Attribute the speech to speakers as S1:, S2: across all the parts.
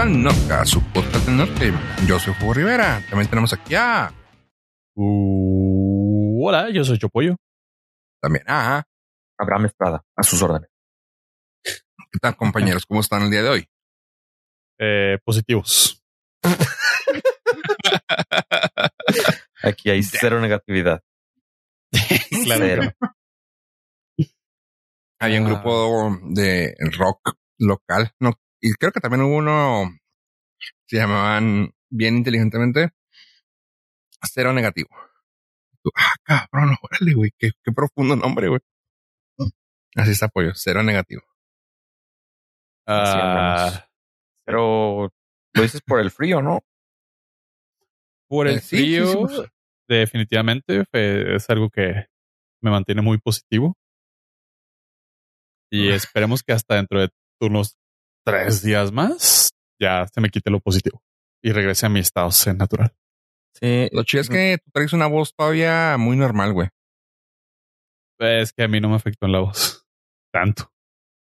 S1: al Norca, su podcast del norte. Yo soy Hugo Rivera. También tenemos aquí a.
S2: Uh, hola, yo soy Chopollo.
S1: También a.
S3: Abraham Estrada, a sus órdenes.
S1: ¿Qué tal, compañeros? ¿Cómo están el día de hoy?
S2: Eh, positivos.
S3: Aquí hay cero negatividad.
S2: Claro.
S3: Cero.
S1: Hay un grupo de rock local, no, y creo que también hubo uno, se llamaban bien inteligentemente, cero negativo. Tú, Ah, cabrón, órale, güey, qué, qué profundo nombre, güey. Así está, pollo, cero negativo.
S2: Ah,
S3: andamos. Pero lo dices por el frío, ¿no?
S2: por el
S1: Eh, sí, sí, sí,
S2: frío,
S1: pues.
S2: definitivamente es algo que me mantiene muy positivo. Y esperemos que hasta dentro de unos tres días más ya se me quite lo positivo y regrese a mi estado zen natural.
S3: Sí.
S1: Lo chido es que tú traes una voz todavía muy normal, güey.
S2: Es que a mí no me afectó en la voz tanto.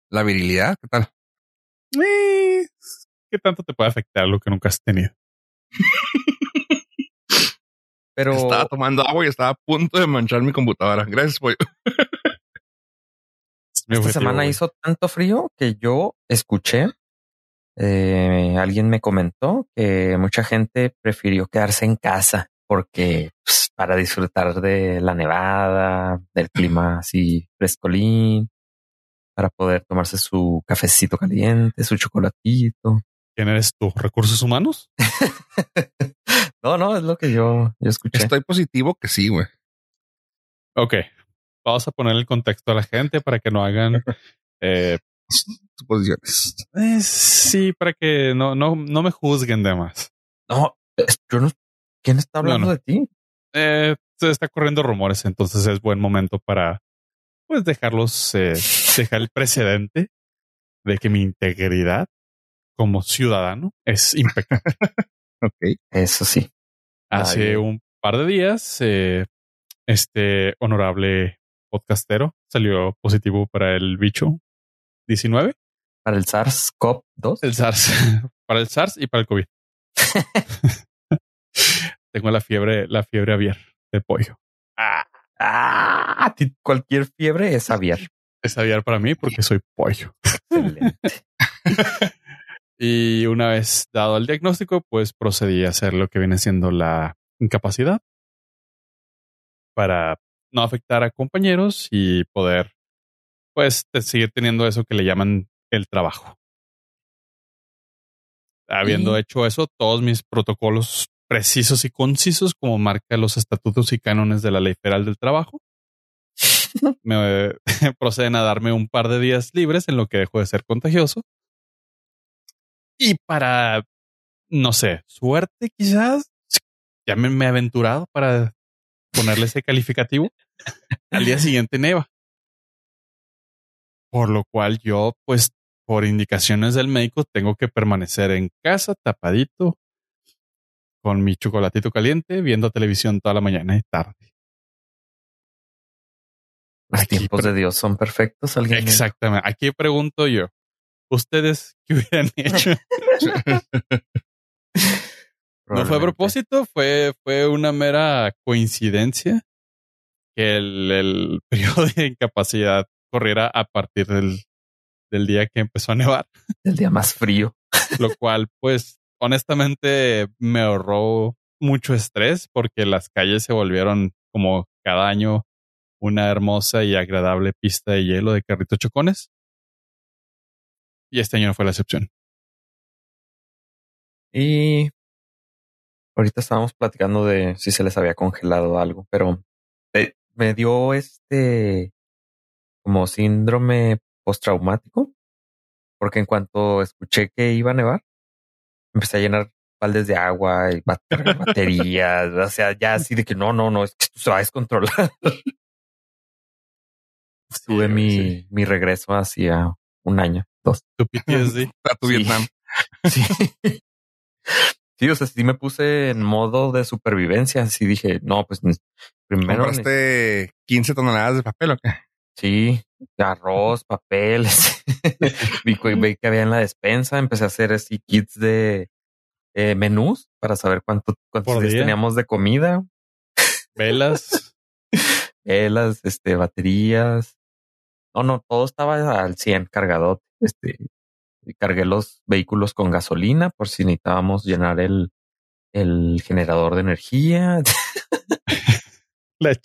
S1: La virilidad, ¿qué tal?
S2: Eh, ¿Qué tanto te puede afectar lo que nunca has tenido?
S3: Pero
S1: Estaba tomando agua y estaba a punto de manchar mi computadora. Gracias, pollo.
S2: Mi
S3: esta
S2: objetivo,
S3: semana hizo tanto frío que yo escuché, eh, alguien me comentó que mucha gente prefirió quedarse en casa porque pues, para disfrutar de la nevada, del clima así frescolín, para poder tomarse su cafecito caliente, su chocolatito.
S2: ¿Quién eres tú? ¿Recursos humanos?
S3: No, no, es lo que yo, yo escuché.
S1: Estoy positivo que sí, güey.
S2: Ok. Vamos a poner el contexto a la gente para que no hagan. eh,
S1: Suposiciones.
S2: eh, sí, para que no, no, no me juzguen de más.
S3: No, yo no. ¿Quién está hablando
S2: No, no.
S3: de ti?
S2: Eh, se está corriendo rumores, entonces es buen momento para pues dejarlos, eh, dejar el precedente de que mi integridad como ciudadano es impecable.
S1: Ok.
S3: Eso sí.
S2: Hace
S3: Ay.
S2: un par de días, eh, este honorable podcastero salió positivo para el bicho 19,
S3: Para el SARS-CoV-2.
S2: el SARS, para el SARS y para el COVID. Tengo la fiebre, la fiebre aviar de pollo.
S3: Ah, a ti cualquier fiebre es aviar.
S2: Es aviar para mí porque soy pollo.
S3: Excelente.
S2: Y una vez dado el diagnóstico, pues procedí a hacer lo que viene siendo la incapacidad para no afectar a compañeros y poder, pues, seguir teniendo eso que le llaman el trabajo. Habiendo hecho eso, todos mis protocolos precisos y concisos, como marca los estatutos y cánones de la Ley Federal del Trabajo, me proceden a darme un par de días libres en lo que dejo de ser contagioso. Y para, no sé, suerte quizás, ya me, me he aventurado para ponerle ese calificativo. Al día siguiente neva. Por lo cual yo, pues, por indicaciones del médico, tengo que permanecer en casa tapadito con mi chocolatito caliente, viendo televisión toda la mañana y tarde.
S3: Los
S2: Aquí
S3: tiempos de Dios son perfectos. Alguien dijo.
S2: Exactamente. Aquí pregunto yo, ¿ustedes qué hubieran hecho? No fue a propósito, fue, fue una mera coincidencia que el, el periodo de incapacidad corriera a partir del, del día que empezó a nevar,
S3: El día más frío.
S2: lo cual, pues, honestamente me ahorró mucho estrés porque las calles se volvieron como cada año una hermosa y agradable pista de hielo de carritos chocones. Y este año no fue la excepción.
S3: Y ahorita estábamos platicando de si se les había congelado algo, pero eh, me dio este como síndrome postraumático, porque en cuanto escuché que iba a nevar, empecé a llenar baldes de agua y baterías, o sea, ya así de que no, no, no, es que esto se va a descontrolar. Tuve
S2: Sí,
S3: mi,
S2: sí.
S3: mi regreso hacia un año, dos.
S2: Tu PTSD.
S1: A tu
S3: Sí.
S1: Vietnam.
S3: Sí. Sí, o sea, sí me puse en modo de supervivencia. Así dije, no, pues primero
S1: ¿Compraste 15 toneladas de papel o qué?
S3: sí, arroz, papeles. vi, vi, que había en la despensa, empecé a hacer así kits de eh, menús para saber cuánto, cuántos teníamos de comida.
S2: Velas.
S3: Velas, este, baterías. No, no, todo estaba al 100 cargado. Este, cargué los vehículos con gasolina por si necesitábamos llenar el, el generador de energía.
S2: La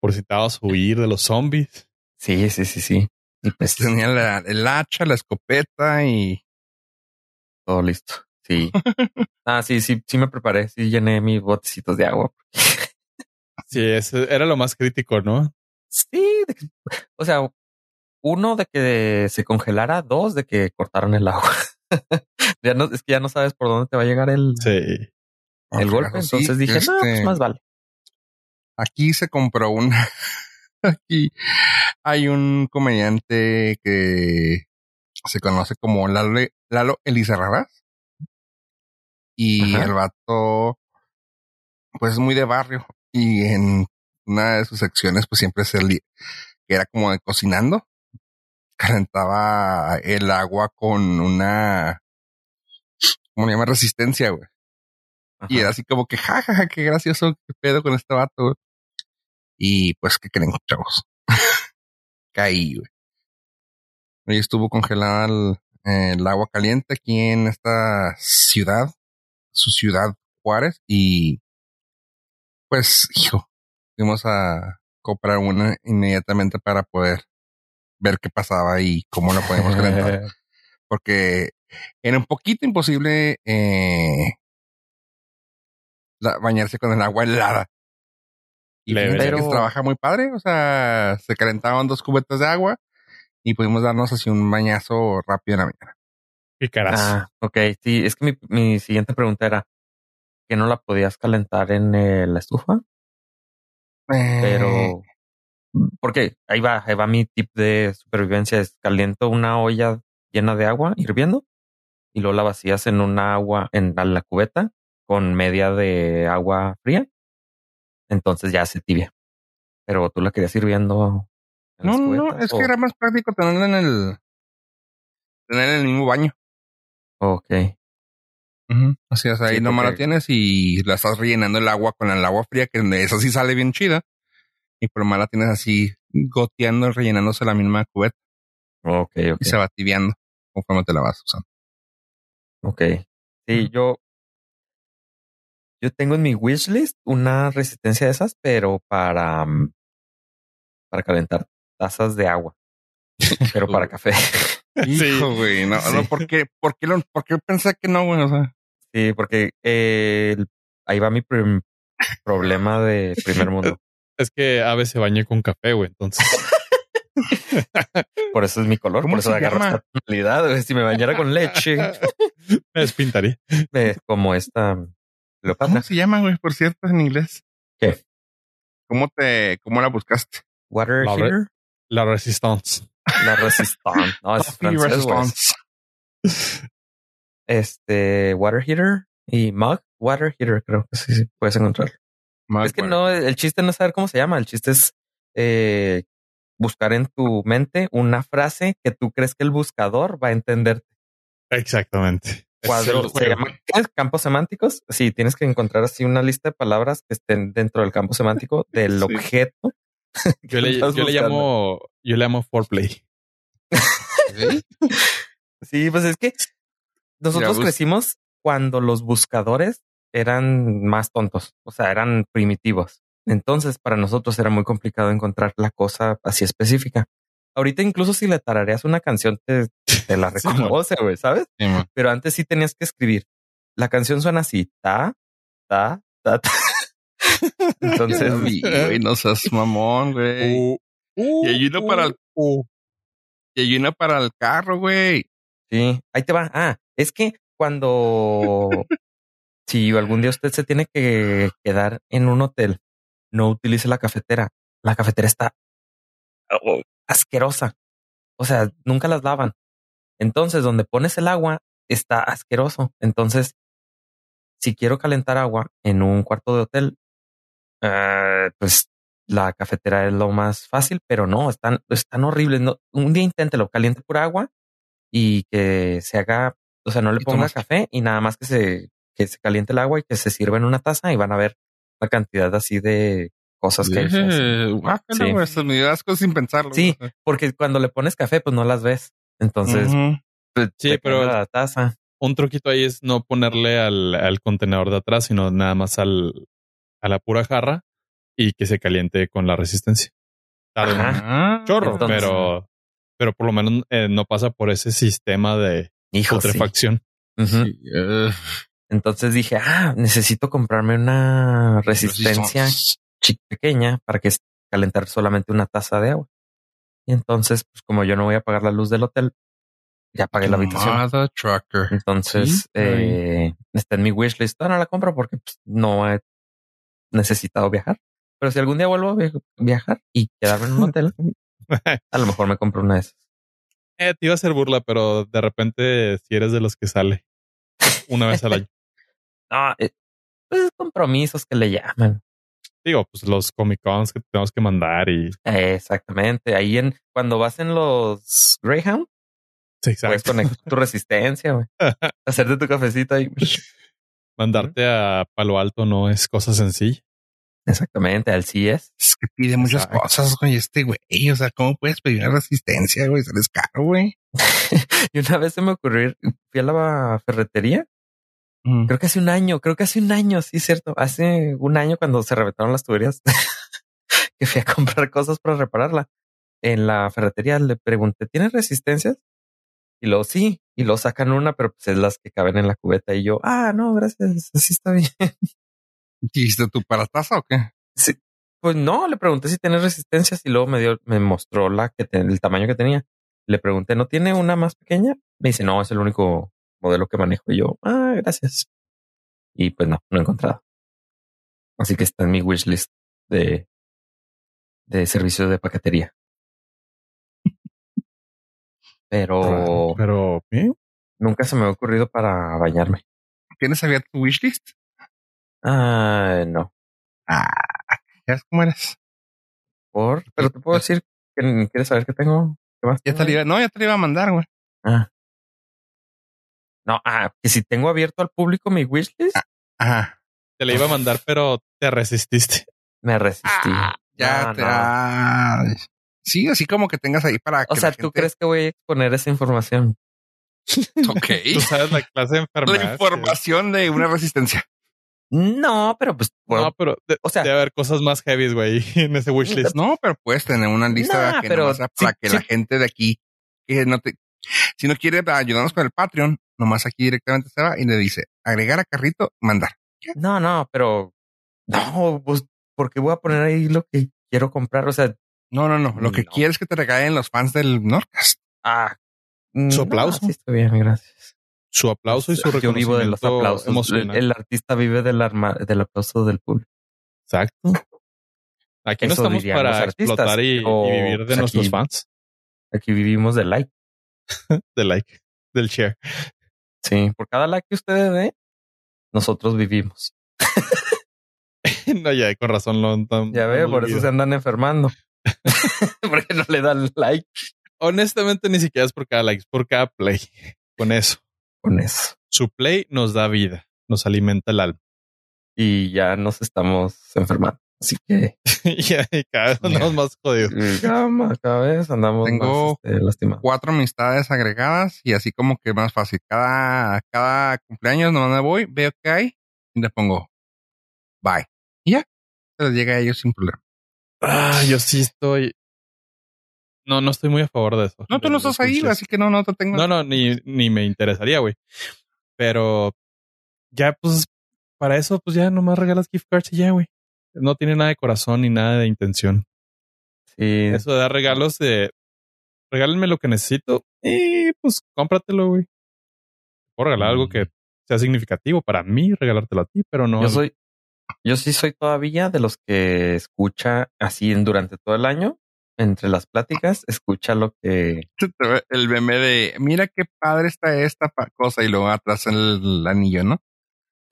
S2: Por si a huir de los zombies.
S3: Sí, sí, sí, sí.
S1: Y pues tenía la, el hacha, la escopeta y
S3: todo listo. Sí. ah, sí, sí, sí me preparé. Sí llené mis botecitos de agua.
S2: sí, eso era lo más crítico, ¿no?
S3: Sí. o sea, uno de que se congelara, dos de que cortaron el agua. ya no, es que ya no sabes por dónde te va a llegar el,
S2: sí.
S3: el golpe. Entonces dije, no, pues este, más vale.
S1: Aquí se compró una. Aquí hay un comediante que se conoce como Lalo, Lalo Elizarrarás. Y el vato, pues es muy de barrio. Y en una de sus secciones, pues siempre se que era como de cocinando. Calentaba el agua con una, ¿cómo se llama? Resistencia, güey. Y era así como que, jajaja, ja, ja, qué gracioso, qué pedo con este vato, güey. Y pues, ¿qué creen, chavos? Caí, güey. Hoy estuvo congelada el, agua caliente aquí en esta ciudad, su ciudad Juárez, y pues, hijo, fuimos a comprar una inmediatamente para poder ver qué pasaba y cómo lo podemos calentar. Porque era un poquito imposible eh, bañarse con el agua helada. Y pero... que trabaja muy padre, o sea, se calentaban dos cubetas de agua y pudimos darnos así un bañazo rápido en la mañana.
S2: Y caras.
S3: Ah, ok. Sí, es que mi, mi siguiente pregunta era que no la podías calentar en eh, la estufa. Pero. Porque ahí va, ahí va mi tip de supervivencia. Es caliento una olla llena de agua hirviendo y luego la vacías en un agua, en la cubeta con media de agua fría entonces ya se tibia. Pero tú la querías sirviendo.
S1: No, no, es que era más práctico tenerla en el, tenerla en el mismo baño.
S3: Ok.
S1: Así es, ahí nomás la tienes y la estás rellenando el agua con el agua fría, que eso sí sale bien chida. Y por más la tienes así goteando, rellenándose la misma cubeta.
S3: Ok, ok.
S1: Y se va tibiando conforme te la vas usando.
S3: Ok. Sí, yo yo tengo en mi wishlist una resistencia de esas, pero para, mm, para calentar tazas de agua, pero para café.
S1: Hijo, güey, no, no, ¿por qué, por qué, lo, por qué pensé que no, güey? O sea.
S3: Sí, porque eh, ahí va mi problema de primer mundo.
S2: Es que Ave se bañé con café, güey, entonces.
S3: por eso es mi color, por eso agarro esta tonalidad. Si me bañara con leche,
S2: me despintaría.
S3: como esta
S1: ¿Cómo se llama, güey, por cierto, en inglés?
S3: ¿Qué?
S1: ¿Cómo te, cómo la buscaste?
S3: Water la heater.
S2: la resistance.
S3: La resistance. No, es francés, Este, water heater y mug water heater, creo que sí, sí puedes es que no, el chiste no es saber cómo se llama, el chiste es eh, buscar en tu mente una frase que tú crees que el buscador va a entenderte.
S2: Exactamente.
S3: Cuadro, se llama campos semánticos. Sí, tienes que encontrar así una lista de palabras que estén dentro del campo semántico del objeto.
S2: Yo le, yo le, llamo, yo le llamo foreplay.
S3: ¿Sí? pues es que nosotros crecimos cuando los buscadores eran más tontos, o sea, eran primitivos. Entonces, para nosotros era muy complicado encontrar la cosa así específica. Ahorita incluso si le tarareas una canción te, te la reconoce, güey, ¿sabes? Pero antes sí tenías que escribir. La canción suena así, ta, ta, ta, ta.
S1: Entonces, güey, no seas mamón, güey. Uh, uh, y hay una para el uh. y hay una para el carro, güey.
S3: Sí, ahí te va. Ah, es que cuando si algún día usted se tiene que quedar en un hotel, no utilice la cafetera. La cafetera está oh, asquerosa. O sea, nunca las lavan. Entonces, donde pones el agua está asqueroso. Entonces, si quiero calentar agua en un cuarto de hotel, eh, pues la cafetera es lo más fácil, pero no, están, están horribles. No, un día inténtelo, caliente por agua y que se haga, o sea, no le ponga café y nada más que se, que se caliente el agua y que se sirva en una taza y van a ver la cantidad así de cosas que hay.
S1: sí. me asco sin pensarlo.
S3: Sí, porque cuando le pones café, pues no las ves. Entonces, pues,
S2: sí, pero la taza. Un truquito ahí es no ponerle al, al contenedor de atrás, sino nada más al, a la pura jarra y que se caliente con la resistencia. Ajá. chorro, pero, pero por lo menos eh, no pasa por ese sistema de putrefacción.
S3: Entonces dije, ah, necesito comprarme una resistencia pequeña para que calentar solamente una taza de agua. Y entonces, pues como yo no voy a pagar la luz del hotel, ya pagué la habitación. Entonces, eh, está en mi wishlist. Ah, no la compro porque pues, no he necesitado viajar. Pero si algún día vuelvo a viajar y quedarme en un hotel, a lo mejor me compro una de esas.
S2: Eh, te iba a hacer burla, pero de repente si eres de los que sale una vez al año.
S3: No, eh, pues compromisos que le llaman.
S2: Digo, pues los Comic Cons que tenemos que mandar y.
S3: exactamente. Ahí en cuando vas en los Greyhound, sí, puedes conectar tu resistencia, güey. Hacerte tu cafecito ahí.
S2: Mandarte a Palo Alto no es cosa sencilla.
S3: Exactamente, al CIES.
S1: Es que pide muchas cosas, güey, este güey. O sea, ¿cómo puedes pedir una resistencia, güey? es caro, güey.
S3: y una vez se me ocurrió, fui a la ferretería. Creo que hace un año, creo que hace un año, sí, cierto. Hace un año cuando se reventaron las tuberías, que fui a comprar cosas para repararla. En la ferretería le pregunté, ¿tienes resistencias? Y luego sí, y lo sacan una, pero pues es las que caben en la cubeta. Y yo, ah, no, gracias, así está bien.
S1: ¿Hiciste tu para taza o qué?
S3: Sí. Pues no, le pregunté si tiene resistencias y luego me dio, me mostró la que el tamaño que tenía. Le pregunté, ¿no tiene una más pequeña? Me dice, no, es el único modelo que manejo. Y yo, ah, gracias. Y pues no, no he encontrado. Así que está en mi wishlist de, de servicios de paquetería. Pero,
S2: pero, ¿eh?
S3: nunca se me ha ocurrido para bañarme.
S1: ¿Tienes abierto tu wishlist?
S3: Ah, no.
S1: Ah, ya cómo eres.
S3: Por, pero te puedo decir que quieres saber qué tengo. ¿Qué más
S1: ya te iba, no, ya te lo iba a mandar, güey.
S3: Ah. No, ah, que si tengo abierto al público mi wishlist. Ah,
S1: ajá.
S2: Te lo iba a mandar, pero te resististe.
S3: Me resistí.
S1: Ah, ya te. No. sí, así como que tengas ahí para.
S3: O sea, ¿tú crees que voy a exponer esa información?
S1: ok.
S2: Tú sabes la clase de enfermedad.
S1: La información de una resistencia.
S3: No, pero pues.
S2: no, pero o sea, debe haber cosas más heavy, güey, en ese wishlist.
S1: No, pero puedes tener una lista que pero, para que la gente de aquí que no te, si no quiere ayudarnos con el Patreon, nomás aquí directamente se va y le dice agregar a carrito, mandar.
S3: No, no, pero no, pues porque voy a poner ahí lo que quiero comprar. O sea,
S1: no, no, no. Lo que quieres que te regalen los fans del Nordcast.
S3: Ah,
S2: su aplauso.
S3: sí, está bien, gracias
S2: su aplauso y su reconocimiento. Yo vivo de los aplausos.
S3: El, artista vive del, del aplauso del público.
S2: Exacto. Aquí no estamos para explotar y, vivir de nuestros fans.
S3: Aquí vivimos del like.
S2: del like, del share.
S3: Sí, por cada like que ustedes ve, nosotros vivimos.
S2: no, ya, con razón. Lo,
S3: ya ve, por eso se andan enfermando. Porque no le dan like.
S2: Honestamente, ni siquiera es por cada like, es por cada play. Con eso
S3: con eso.
S2: Su play nos da vida, nos alimenta el alma.
S3: Y ya nos estamos enfermando. Así que
S2: ya cada vez andamos más jodidos.
S3: Cada, vez andamos
S1: Tengo
S3: más este, lastimados.
S1: cuatro amistades agregadas y así como que más fácil. Cada, cada cumpleaños no me voy, veo que hay y le pongo bye. Y ya, se llega a ellos sin problema.
S2: Ah, yo sí estoy. No, no estoy muy a favor de eso.
S1: No, tú no estás ahí, así que no, no te tengo.
S2: No, no, ni, ni me interesaría, güey. Pero ya, pues, para eso, pues ya nomás regalas gift cards y ya, güey. No tiene nada de corazón ni nada de intención.
S3: Sí.
S2: Eso de dar regalos de regálenme lo que necesito y pues cómpratelo, güey. Puedo regalar algo que mm. sea significativo para mí, regalártelo a ti, pero no.
S3: Yo soy, yo sí soy todavía de los que escucha así durante todo el año entre las pláticas, escucha lo que...
S1: El meme de, mira qué padre está esta cosa y luego atrás el, anillo, ¿no?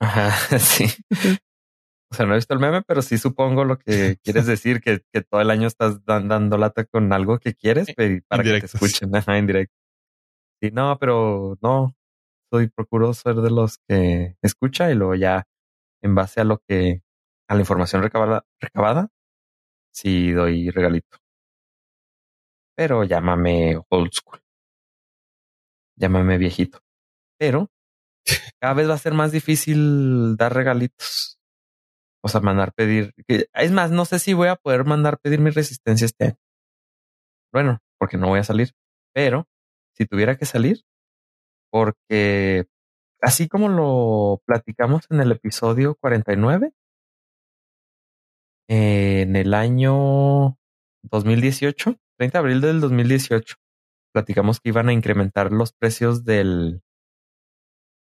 S3: Ajá, sí. O sea, no he visto el meme, pero sí supongo lo que quieres decir, que, que todo el año estás dando lata con algo que quieres para que te escuchen. Ajá, en directo. Sí, no, pero no. Soy procuro ser de los que escucha y luego ya en base a lo que, a la información recabada, recabada sí doy regalito. Pero llámame old school. Llámame viejito. Pero cada vez va a ser más difícil dar regalitos. O sea, mandar pedir. Es más, no sé si voy a poder mandar pedir mi resistencia este año. Bueno, porque no voy a salir. Pero si tuviera que salir, porque así como lo platicamos en el episodio 49, en el año 2018, 30 de abril del 2018, platicamos que iban a incrementar los precios del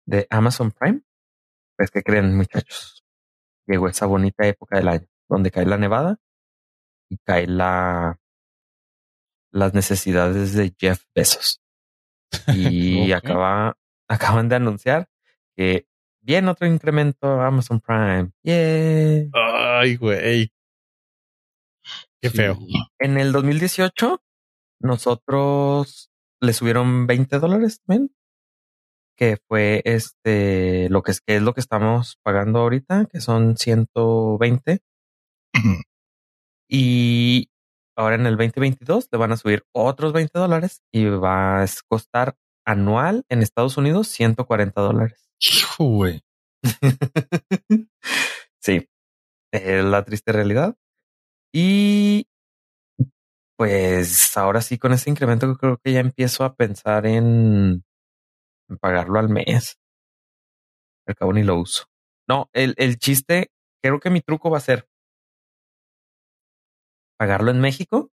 S3: de Amazon Prime. Pues que creen, muchachos, llegó esa bonita época del año donde cae la nevada y cae la las necesidades de Jeff Bezos. Y acaba, acaban de anunciar que viene otro incremento a Amazon Prime. Yeah.
S2: Ay, güey. Qué feo.
S3: En el 2018, nosotros le subieron 20 dólares también, que fue este, lo que es, que es lo que estamos pagando ahorita, que son 120. y ahora en el 2022 le van a subir otros 20 dólares y va a costar anual en Estados Unidos 140 dólares.
S1: Hijo, güey.
S3: sí, es la triste realidad. Y pues ahora sí, con ese incremento creo que ya empiezo a pensar en, pagarlo al mes. Al cabo ni lo uso. No, el, el chiste, creo que mi truco va a ser pagarlo en México,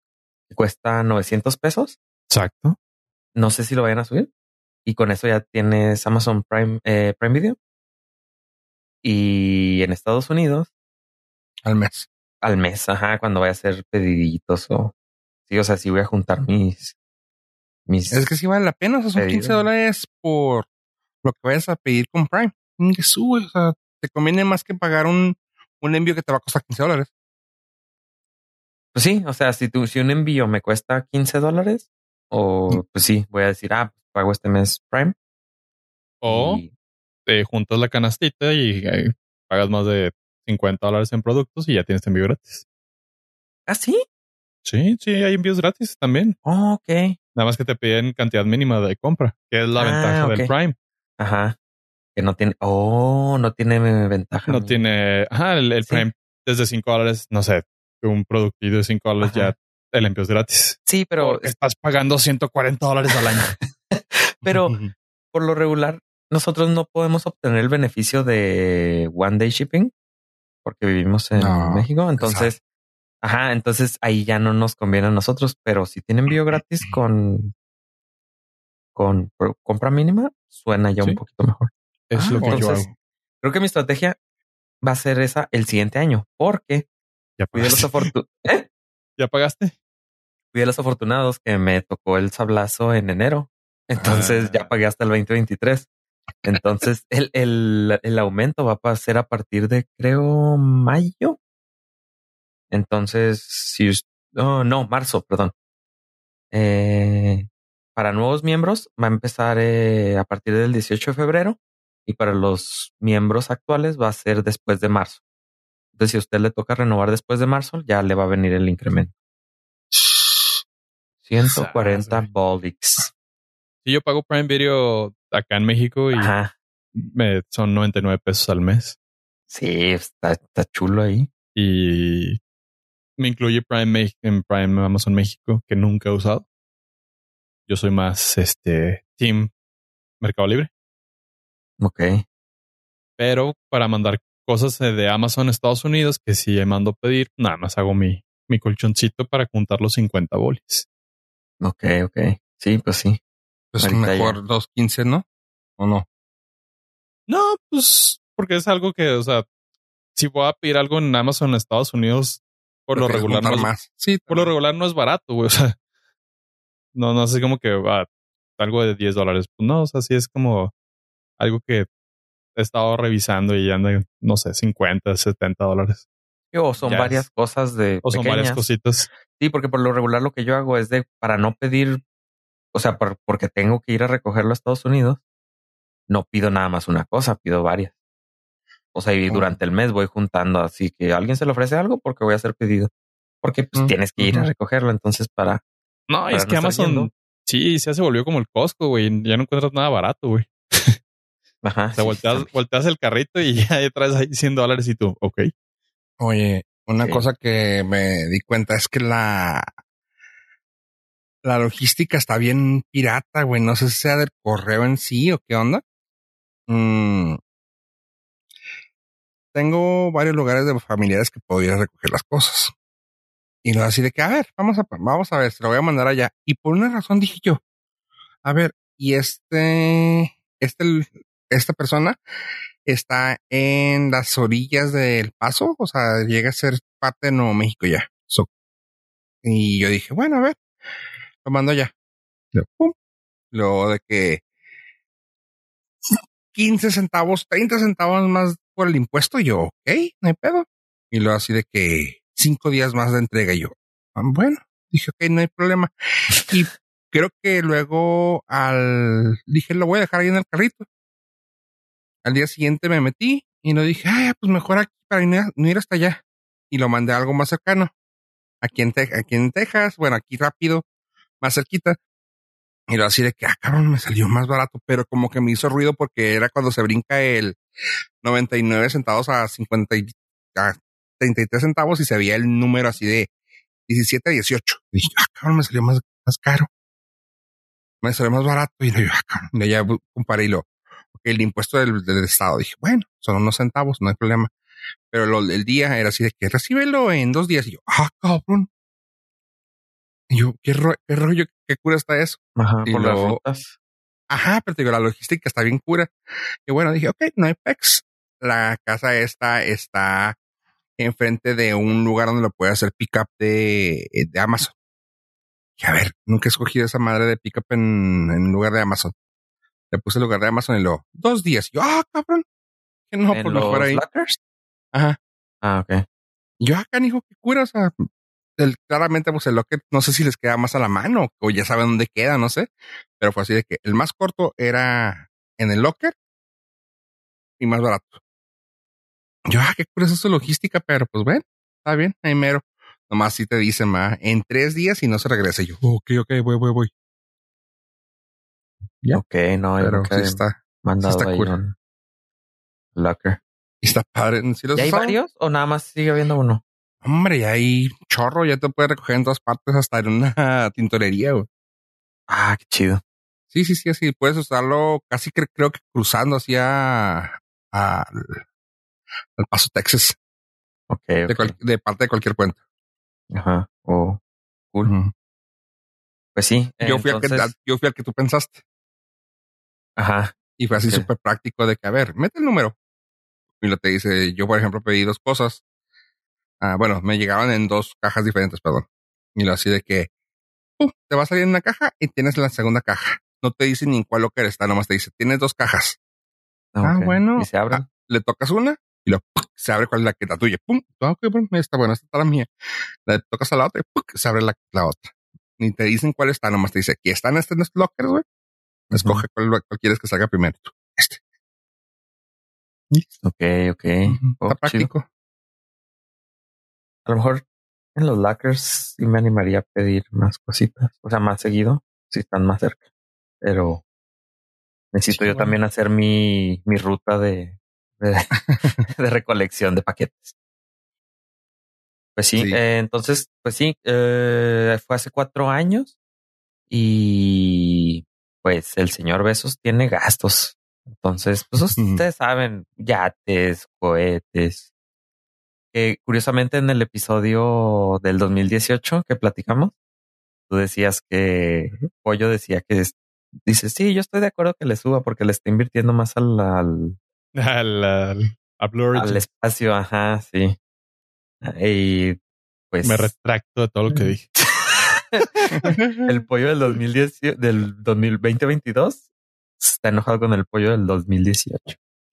S3: que cuesta 900 pesos.
S2: Exacto.
S3: No sé si lo vayan a subir. Y con eso ya tienes Amazon Prime, eh, Prime Video. Y en Estados Unidos.
S1: Al mes
S3: al mes, ajá, cuando vaya a hacer pediditos o sí, o sea, si voy a juntar mis mis
S1: Es que sí vale la pena, o sea, son 15 dólares por lo que vayas a pedir con Prime. Que sube, o sea, te conviene más que pagar un, un envío que te va a costar 15 dólares.
S3: Pues sí, o sea, si tu, si un envío me cuesta 15 dólares, o pues sí, voy a decir, ah, pues pago este mes Prime.
S2: O te juntas la canastita y eh, pagas más de 50 dólares en productos y ya tienes envío gratis.
S3: ¿Ah, sí?
S2: Sí, sí, hay envíos gratis también.
S3: Oh, ok.
S2: Nada más que te piden cantidad mínima de compra, que es la ah, ventaja del Prime.
S3: Ajá. Que no tiene, oh, no tiene ventaja.
S2: No tiene, ajá, el, Prime desde 5 dólares, no sé, un producto de 5 dólares ya el envío es gratis.
S3: Sí, pero
S2: estás pagando 140 dólares al año.
S3: pero por lo regular, nosotros no podemos obtener el beneficio de one day shipping porque vivimos en México. Entonces, ajá, entonces ahí ya no nos conviene a nosotros, pero si tienen envío gratis con, con compra mínima, suena ya un poquito mejor.
S2: Es lo que yo hago.
S3: Creo que mi estrategia va a ser esa el siguiente año, porque
S2: ya de los afortunados. ¿Eh? ¿Ya pagaste?
S3: Fui de los afortunados que me tocó el sablazo en enero. Entonces ya ah. pagué hasta el 2023. Entonces, el, el, el aumento va a ser a partir de, creo, mayo. Entonces, si oh, no, marzo, perdón. Eh, para nuevos miembros va a empezar eh, a partir del 18 de febrero y para los miembros actuales va a ser después de marzo. Entonces, si a usted le toca renovar después de marzo, ya le va a venir el incremento. 140 Baldics.
S2: Si yo pago Prime Video acá en México y me, son 99 pesos al mes.
S3: Sí, está, está chulo ahí.
S2: Y me incluye Prime en Prime Amazon México, que nunca he usado. Yo soy más este Team Mercado Libre.
S3: Ok.
S2: Pero para mandar cosas de Amazon a Estados Unidos, que si mando a pedir, nada más hago mi, mi colchoncito para juntar los 50 bolis.
S3: Ok, ok. Sí, pues sí.
S1: Es mejor dos quince, ¿no? ¿O no?
S2: No, pues porque es algo que, o sea, si voy a pedir algo en Amazon en Estados Unidos, por lo regular no es, sí, por lo regular no es barato, güey. O sea, no, no sé como que va algo de 10 dólares. Pues no, o sea, sí es como algo que he estado revisando y anda, no sé, 50, 70 dólares.
S3: O son
S2: Ya
S3: varias
S2: es.
S3: cosas de.
S2: O son varias cositas.
S3: Sí, porque por lo regular lo que yo hago es de para no pedir, o sea, por- porque tengo que ir a recogerlo a Estados Unidos, no pido nada más una cosa, pido varias. O sea, y durante el mes voy juntando así que alguien se le ofrece algo porque voy a hacer pedido. Porque pues
S1: Mm,
S3: tienes que ir a recogerlo, entonces para
S2: No,
S3: Para
S2: es
S3: no
S2: que Amazon,
S3: yendo.
S2: sí, ya se volvió como el Costco, güey. Ya no encuentras nada barato, güey.
S3: ajá,
S2: O sea,
S3: sí,
S2: volteas, volteas el carrito y ya traes ahí 100 dólares y tú, ok.
S1: Oye, una
S3: Sí.
S1: cosa que me di cuenta es que la la logística está bien pirata, güey. No sé si sea del correo en sí o qué onda. Mm. Tengo varios lugares de familiares que a recoger las cosas. Y lo así de que, a ver, vamos a, vamos a ver, se lo voy a mandar allá. Y por una razón dije yo, a ver, y este, este, esta persona está en las orillas del paso, o sea, llega a ser parte de Nuevo México ya. So- y yo dije, bueno, a ver, lo mando ya. Luego, pum. De que 15 centavos, 30 centavos más por el impuesto, yo, ok, no hay pedo. Y luego así de que cinco días más de entrega, y yo, "Ah, bueno, dije, ok, no hay problema. Y creo que luego al, dije, lo voy a dejar ahí en el carrito. Al día siguiente me metí y lo dije, ay, pues mejor aquí para no ir- no ir hasta allá. Y lo mandé a algo más cercano. Aquí en, aquí en Texas, bueno, aquí rápido, más cerquita. Y lo así de que, ah, cabrón, me salió más barato, pero como que me hizo ruido porque era cuando se brinca el 99 centavos a 50 y, a 33 centavos y se veía el número así de 17 a 18. Y dije, ah, cabrón, me salió más, más caro. Me salió más barato. Y yo, ah, cabrón, y ya comparé y lo, el impuesto del, del estado. Dije, bueno, son unos centavos, no hay problema. Pero lo, el día era así de que recíbelo en dos días. Y yo, ah, cabrón. Y yo, qué, ro- qué rollo, qué cura está eso.
S3: Ajá,
S1: y
S3: por las
S1: luego-. Ajá, pero te digo, la logística está bien cura. Y bueno, dije, ok, no hay pex. La casa esta está enfrente de un lugar donde lo puede hacer pickup de, de Amazon. Y a ver, nunca he escogido esa madre de pickup en, en lugar de Amazon. Le puse el lugar de Amazon y lo, dos días. Y yo, ah, cabrón. Que no,
S3: ¿En
S1: por mejor
S3: los
S1: ahí. Ajá.
S3: Ah, ok.
S1: Yo acá, hijo, qué cura. O sea, el- claramente, pues el locket, no sé si les queda más a la mano o ya saben dónde queda, no sé. Pero fue así de que el más corto era en el locker y más barato. Yo, ah, qué cura es su logística, pero pues bueno, está bien, ahí mero. Nomás si te dicen, ma, en tres días y no se regresa. Y yo, ok, ok, voy, voy, voy. Ya.
S3: Ok, no,
S1: Pero sí está,
S3: mandado
S1: está cool.
S3: un locker.
S1: está padre. ¿Sí los
S3: ¿Ya hay varios o nada más sigue habiendo uno?
S1: Hombre, ya hay chorro, ya te puede recoger en todas partes, hasta en una tintorería, güey.
S3: Ah, qué chido.
S1: Sí, sí, sí, así puedes usarlo casi que creo que cruzando hacia al al Paso, Texas,
S3: Ok,
S1: de, parte de cualquier puente.
S3: Ajá. Oh, cool. Pues sí.
S1: yo, fui al que,
S3: entonces-
S1: yo fui al que tú pensaste
S3: Ajá.
S1: y fue así súper práctico de que, a ver, mete el número. Y lo te dice, yo por ejemplo pedí dos cosas. Ah, bueno, me llegaban en dos cajas diferentes, perdón. Y lo así de que te va a salir en una caja y tienes la segunda caja. No te dice ni en cuál locker está, nomás te dice, tienes dos cajas. Ah,
S3: ok.
S1: bueno.
S3: Y se abren.
S1: Ah, le tocas una y lo ¡puc! se abre cuál es la que la tuya. Pum. Ah, ok, bueno, está bueno, esta está la mía. Le tocas a la otra y ¡puc! se abre la, la otra. Ni te dicen cuál está, nomás te dice, aquí están este estos lockers, güey. Escoge cuál, cuál quieres que salga primero. Este.
S3: Ok, ok.
S1: Ujú,
S3: Oh,
S1: está
S3: chido. A lo mejor en los lockers sí me animaría a pedir más cositas. O sea, más seguido, si están más cerca. Pero necesito
S1: Sí,
S3: yo
S1: bueno.
S3: también hacer mi, mi ruta de, de, de recolección de paquetes. Pues sí,
S1: Sí.
S3: eh, entonces, pues sí, eh, fue hace cuatro años y pues el señor Besos tiene gastos. Entonces, pues ustedes saben, yates, cohetes. Que curiosamente en el episodio del 2018 que platicamos, tú decías que Pollo decía que es- dice, sí, yo estoy de acuerdo que le suba porque le está invirtiendo más al, al,
S2: Al,
S3: espacio, ajá, sí. Y pues
S2: Me retracto de todo lo que dije.
S3: el pollo del 2010, del 2020-22 está enojado con el pollo del 2018.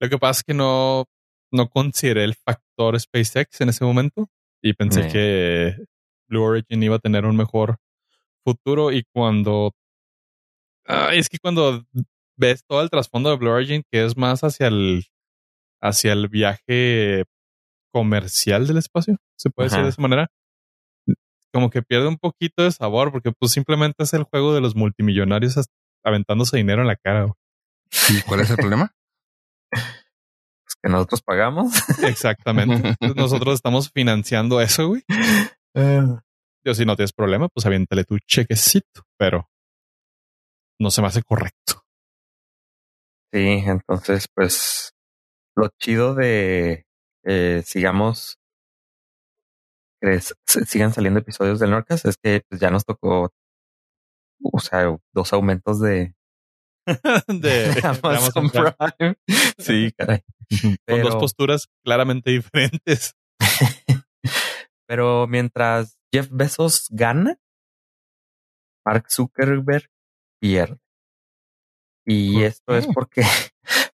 S2: Lo que pasa es que no, no consideré el factor SpaceX en ese momento y pensé que Blue Origin iba a tener un mejor futuro y cuando es que cuando ves todo el trasfondo de Blue Origin que es más hacia el hacia el viaje comercial del espacio, se puede decir de esa manera, como que pierde un poquito de sabor porque pues simplemente es el juego de los multimillonarios aventándose dinero en la cara. güey.
S1: ¿Y cuál es el problema?
S3: Pues que nosotros pagamos.
S2: Exactamente. Nosotros estamos financiando eso, güey. Yo, si no tienes problema, pues aviéntale tu chequecito, pero no se me hace correcto.
S3: Sí, entonces, pues lo chido de eh, sigamos, sigan saliendo episodios del Norcas es que pues, ya nos tocó, o sea, dos aumentos de,
S2: de,
S3: Amazon
S2: Amazon Prime,
S3: Prime. Sí, caray.
S2: con
S3: Pero,
S2: dos posturas claramente diferentes.
S3: pero mientras Jeff Bezos gana, Mark Zuckerberg pierde. Y
S1: ¿Por
S3: esto es porque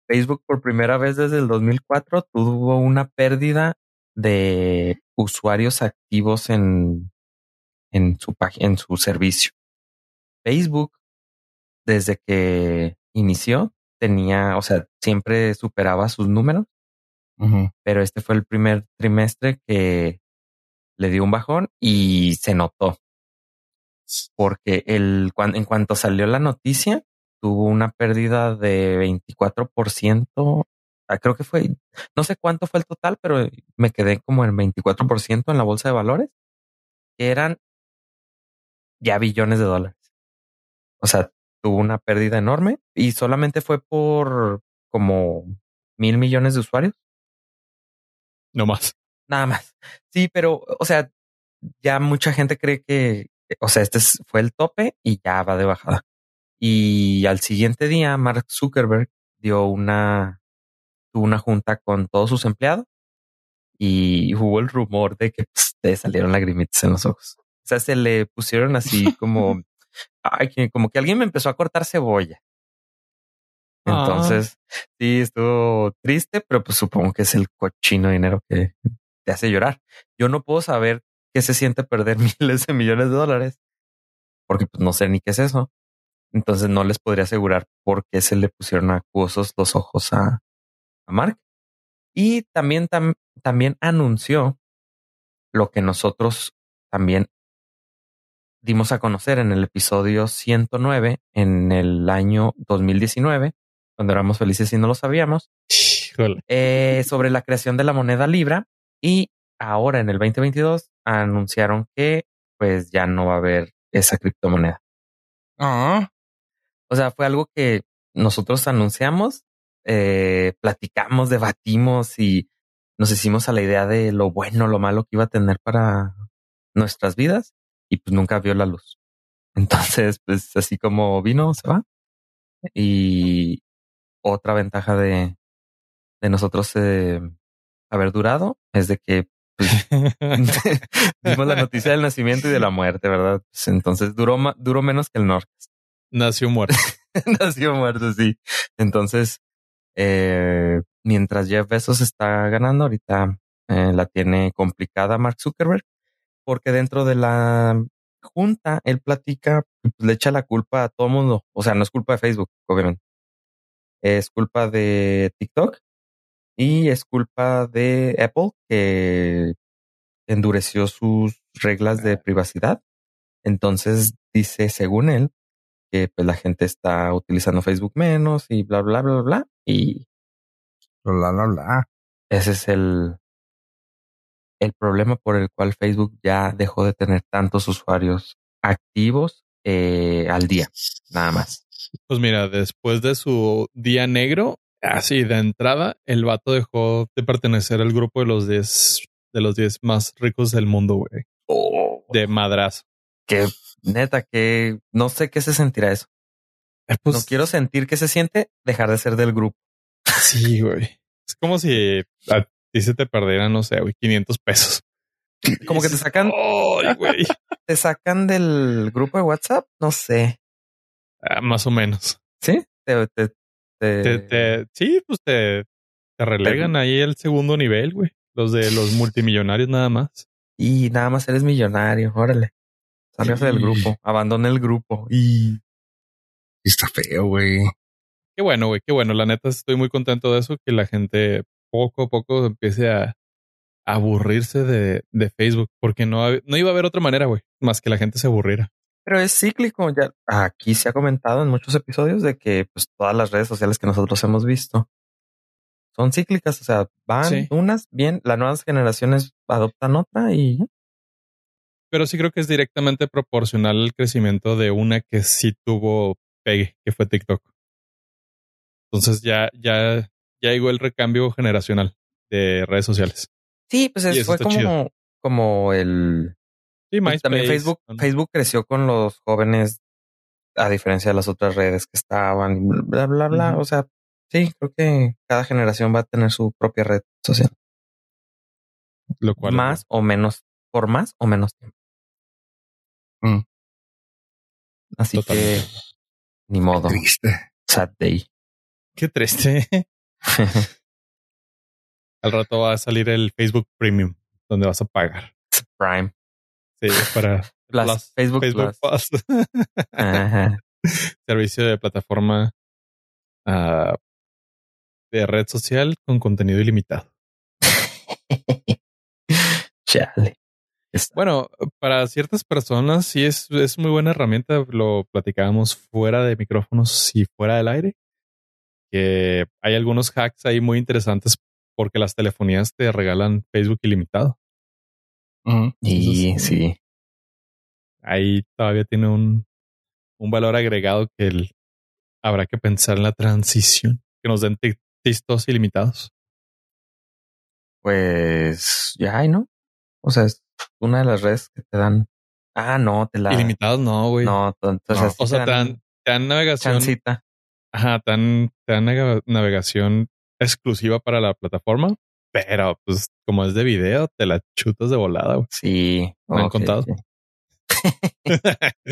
S3: Facebook por primera vez desde el 2004 tuvo una pérdida de usuarios activos en, en su página, en su servicio. Facebook, desde que inició, tenía, o sea, siempre superaba sus números, pero este fue el primer trimestre que le dio un bajón y se notó. Porque el, en cuanto salió la noticia, tuvo una pérdida de 24%. Ah, Creo que fue, no sé cuánto fue el total, pero me quedé como en 24% en la bolsa de valores, que eran ya billones de dólares. O sea, tuvo una pérdida enorme y solamente fue por como mil millones de usuarios.
S2: No más.
S3: Nada más. Sí, pero, o sea, ya mucha gente cree que, o sea, este es- fue el tope y ya va de bajada. Y al siguiente día, Mark Zuckerberg dio una, tuvo una junta con todos sus empleados y hubo el rumor de que le salieron lagrimitas en los ojos. O sea, se le pusieron así como, ay, como que alguien me empezó a cortar cebolla.
S2: Ah.
S3: Entonces, sí, estuvo triste, pero pues supongo que es el cochino dinero que te hace llorar. Yo no puedo saber qué se siente perder miles de millones de dólares, porque pues no sé ni qué es eso. Entonces no les podría asegurar por qué se le pusieron acuosos los ojos a, a Mark. Y también, tam- también anunció lo que nosotros también dimos a conocer en el episodio 109 en el año 2019, cuando éramos felices y no lo sabíamos, eh, sobre la creación de la moneda Libra y ahora en el 2022 anunciaron que pues ya no va a haber esa criptomoneda.
S1: Ah,
S3: O sea, fue algo que nosotros anunciamos, eh, platicamos, debatimos y nos hicimos a la idea de lo bueno, lo malo que iba a tener para nuestras vidas y pues nunca vio la luz. Entonces, pues así como vino, se va. Y otra ventaja de, de nosotros eh, haber durado es de que pues, dimos la noticia del nacimiento y de la muerte, ¿verdad? Pues, entonces duró, duró menos que el norte.
S2: Nació muerto.
S3: Nació muerto, sí. Entonces, eh, mientras Jeff Bezos está ganando, ahorita eh, la tiene complicada Mark Zuckerberg, porque dentro de la junta él platica, pues, le echa la culpa a todo mundo. O sea, no es culpa de Facebook, obviamente. Es culpa de TikTok y es culpa de Apple que endureció sus reglas de privacidad. Entonces dice, según él, que pues la gente está utilizando Facebook menos y bla, bla, bla, bla. Y
S1: bla, bla, bla.
S3: ese es el, el problema por el cual Facebook ya dejó de tener tantos usuarios activos eh, al día, nada más.
S2: Pues mira, después de su día negro, así de entrada, el vato dejó de pertenecer al grupo de los 10 de los 10 más ricos del mundo, güey. De madrazo.
S3: Que neta, que no sé qué se sentirá eso.
S2: Eh, pues,
S3: no quiero sentir que se siente dejar de ser del grupo.
S2: Sí, güey. Es como si a ti se te perdieran, no sé, güey, 500 pesos.
S3: Como que te sacan,
S2: Ay, güey.
S3: te sacan del grupo de WhatsApp. No sé.
S2: Ah, más o menos.
S3: Sí, te, te- te-
S2: Te, te- sí, pues te, Te relegan ahí el segundo nivel, güey. Los de los multimillonarios nada más.
S3: Y nada más eres millonario, órale. Sálgase del grupo, abandona el grupo. Y
S1: está feo, güey.
S2: Qué bueno, güey, qué bueno. La neta estoy muy contento de eso, que la gente poco a poco empiece a aburrirse de, de Facebook, porque no, no iba a haber otra manera, güey, más que la gente se aburriera.
S3: Pero es cíclico, ya aquí se ha comentado en muchos episodios de que pues todas las redes sociales que nosotros hemos visto son cíclicas, o sea, van unas bien, las nuevas generaciones adoptan otra y
S2: Pero sí creo que es directamente proporcional al crecimiento de una que sí tuvo pegue, que fue TikTok. Entonces ya, ya, ya llegó el recambio generacional de redes sociales.
S3: Sí, pues fue como, como el
S2: Sí,
S3: pues, también Facebook, Facebook creció con los jóvenes a diferencia de las otras redes que estaban, bla, bla, bla. O sea, sí, creo que cada generación va a tener su propia red social.
S2: Lo cual
S3: más o menos, por más o menos tiempo. Mm. Así que ni modo.
S1: triste.
S3: Sad day.
S2: Qué triste. Al rato va a salir el Facebook Premium, donde vas a pagar.
S3: Prime.
S2: Sí, para
S3: Facebook, Plus.
S2: Servicio de plataforma ah, de red social con contenido ilimitado.
S3: Chale.
S2: Bueno, para ciertas personas sí es, es muy buena herramienta. Lo platicábamos fuera de micrófonos y fuera del aire. Que hay algunos hacks ahí muy interesantes porque las telefonías te regalan Facebook ilimitado.
S3: Y sí.
S2: Ahí todavía tiene un, un valor agregado que habrá que pensar en la transición, que nos den textos ilimitados.
S3: Pues ya hay, ¿no? O sea, es una de las redes que te dan. Ah, no, te la.
S2: Ilimitados, no, güey.
S3: No, entonces.
S2: O sea, te dan, te dan navegación.
S3: Chancita.
S2: Ajá, te dan, te dan navegación exclusiva para la plataforma, pero pues como es de video, te la chutas de volada. Güey.
S3: Sí.
S2: Me han contado.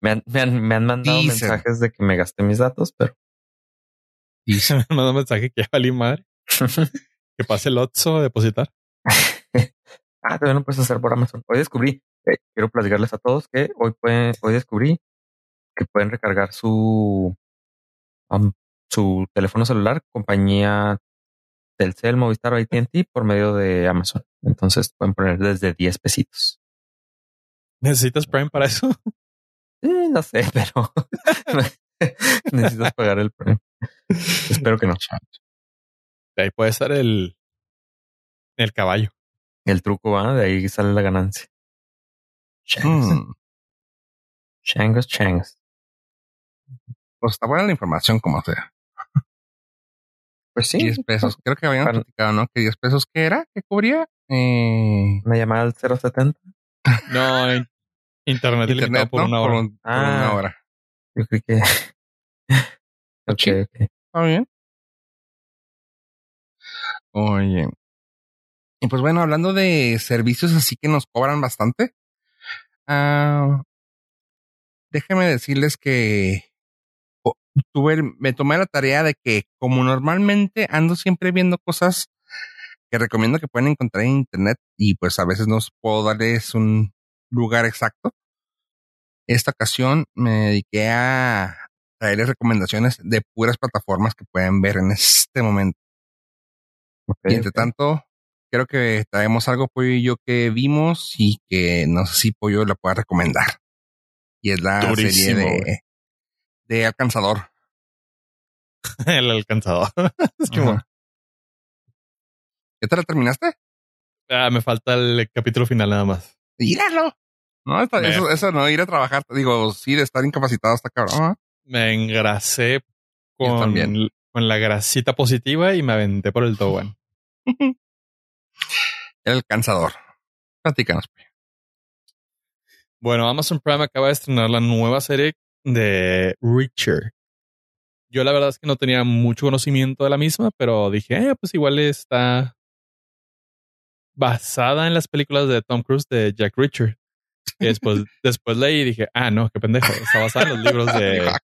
S3: me, han, me, han, me han mandado mensajes de que me gasté mis datos, pero.
S2: Y se me han mandado mensaje que ya valí madre. que pase el Otso a depositar.
S3: ah, también lo puedes hacer por Amazon. Hoy descubrí, eh, quiero platicarles a todos que hoy pueden, hoy descubrí que pueden recargar su, um, su teléfono celular, compañía Telcel, Movistar o AT&T por medio de Amazon. Entonces pueden poner desde 10 pesitos.
S2: ¿Necesitas Prime para eso?
S3: no sé, pero necesitas pagar el Prime. Espero que no.
S2: De ahí puede estar el, el caballo.
S3: El truco va, de ahí sale la ganancia. Changos. Hmm. Changos, changos.
S1: Pues está buena la información como sea.
S3: Pues sí.
S1: 10 pesos. Creo que habían platicado, ¿no? Que 10 pesos, ¿qué era? ¿Qué cubría? Eh...
S3: Una llamada al 070.
S2: No, internet, internet por una hora. Por,
S3: ah, una hora. Yo creo que. ok,
S1: ok. Está bien. Oye. Y pues bueno, hablando de servicios así que nos cobran bastante. Uh, déjenme decirles que tuve, me tomé la tarea de que como normalmente ando siempre viendo cosas que recomiendo que pueden encontrar en internet y pues a veces no puedo darles un lugar exacto. Esta ocasión me dediqué a traerles recomendaciones de puras plataformas que pueden ver en este momento. y entre tanto, creo que traemos algo Pollo y yo que vimos y que no sé si Pollo la pueda recomendar. Y es la serie de, de Alcanzador.
S2: El Alcanzador. es que
S1: ¿Ya te la terminaste?
S2: Ah, me falta el capítulo final nada más.
S1: ¡Míralo! No, eso, eso, no, ir a trabajar, digo, sí, de estar incapacitado hasta cabrón.
S2: Me engrasé con, con la grasita positiva y me aventé por el tobogán.
S1: el cansador. Platícanos.
S2: Bueno, Amazon Prime acaba de estrenar la nueva serie de Richard. Yo la verdad es que no tenía mucho conocimiento de la misma, pero dije, eh, pues igual está basada en las películas de Tom Cruise de Jack Richard. Y después, después leí y dije, ah, no, qué pendejo. Está basada en los libros de,
S1: ah,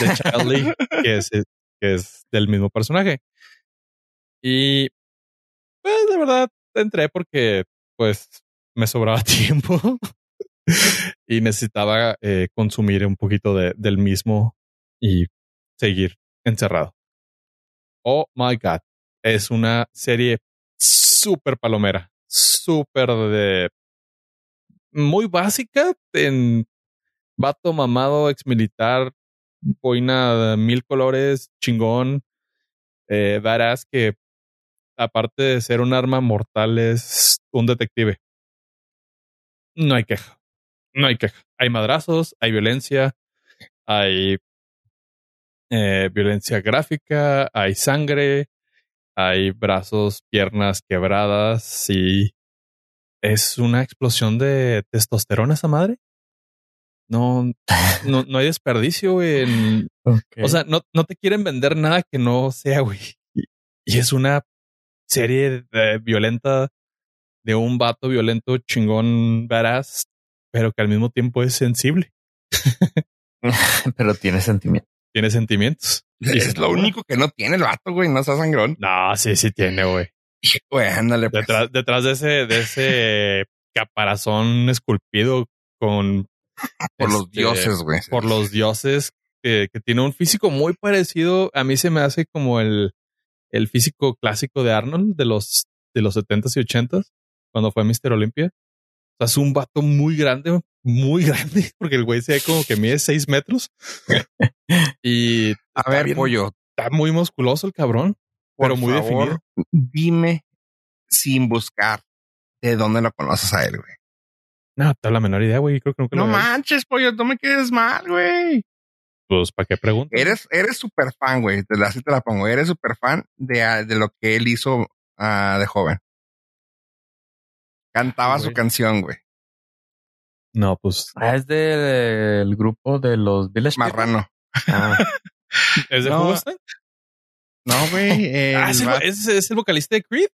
S2: de Charlie, que es, que es del mismo personaje. Y pues de verdad entré porque pues me sobraba tiempo y necesitaba eh, consumir un poquito de, del mismo y seguir encerrado. Oh my God. Es una serie súper palomera, súper de muy básica en vato mamado, ex militar, boina de mil colores, chingón, eh, que aparte de ser un arma mortal es un detective. No hay queja. No hay queja. Hay madrazos, hay violencia, hay eh, violencia gráfica, hay sangre, hay brazos, piernas quebradas y es una explosión de testosterona esa madre. No, no, no hay desperdicio en. O sea, no, no te quieren vender nada que no sea, güey. Y, y es una serie de, violenta de un vato violento chingón badass, pero que al mismo tiempo es sensible.
S3: pero tiene sentimientos.
S2: Tiene sentimientos.
S1: Es lo único que no tiene el vato, güey. No está sangrón.
S2: No, sí, sí tiene, güey.
S1: Güey, ándale. Pues.
S2: Detrás, detrás de ese, de ese caparazón esculpido con
S1: por los este, dioses, güey.
S2: Por los dioses que, que, tiene un físico muy parecido. A mí se me hace como el, el físico clásico de Arnold de los, de los 70s y 80s, cuando fue Mr. Olympia. Sea, es un vato muy grande, muy grande, porque el güey se ve como que mide 6 metros. y
S1: a ver, pollo.
S2: Está muy musculoso el cabrón, pero muy definido.
S1: Dime sin buscar de dónde lo conoces a él, güey.
S2: No, tengo la menor idea, güey. Creo que nunca
S1: No manches, pollo, no me quedes mal, güey.
S2: Pues, ¿para qué preguntas?
S1: Eres, eres súper fan, güey. Te así te la pongo. Eres súper fan de, ah, de lo que él hizo uh, de joven. Cantaba su canción, güey.
S2: No, pues.
S3: Ah, es del de, grupo de los Village
S1: Marrano.
S2: Ah. ¿Es de no,
S1: No, güey.
S2: ah, ¿es el, ¿es, ¿es el vocalista de Creed?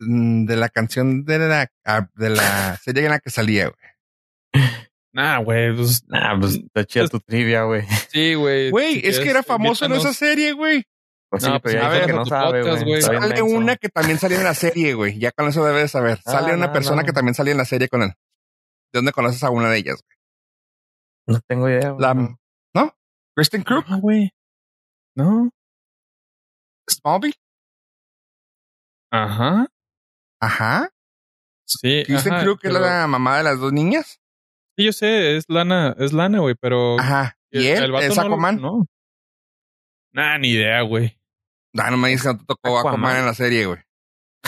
S1: Mm, de la canción de la, ah, de la serie en la que salía, güey.
S2: Nah, güey, pues.
S3: Nah, pues te chida tu trivia, güey.
S2: Sí, güey.
S1: Güey, es que era famoso en esa serie, güey.
S3: Pues sí, no, pero ya que no sabe, güey.
S1: Sale una que también salía en la serie, güey. Ya con eso debes saber. Ah, sale una no, persona no. que también salía en la serie con él. ¿De dónde conoces a una de ellas, güey?
S3: No tengo idea, güey.
S1: La, ¿No? ¿Kristen Krug?
S2: No, güey. No.
S1: ¿Smallville?
S2: Ajá.
S1: Ajá.
S2: Sí.
S1: ¿Kristen
S2: ajá,
S1: Krug es la mamá de las dos niñas?
S2: Sí, yo sé, es lana, es lana, güey, pero.
S1: Ajá. ¿Y él?
S2: vato
S1: ¿Es
S2: no-
S1: Aquaman?
S2: No. Nah, ni idea, güey.
S1: Ah, no me dices que no te tocó
S3: Aquaman.
S1: Aquaman en la serie, güey.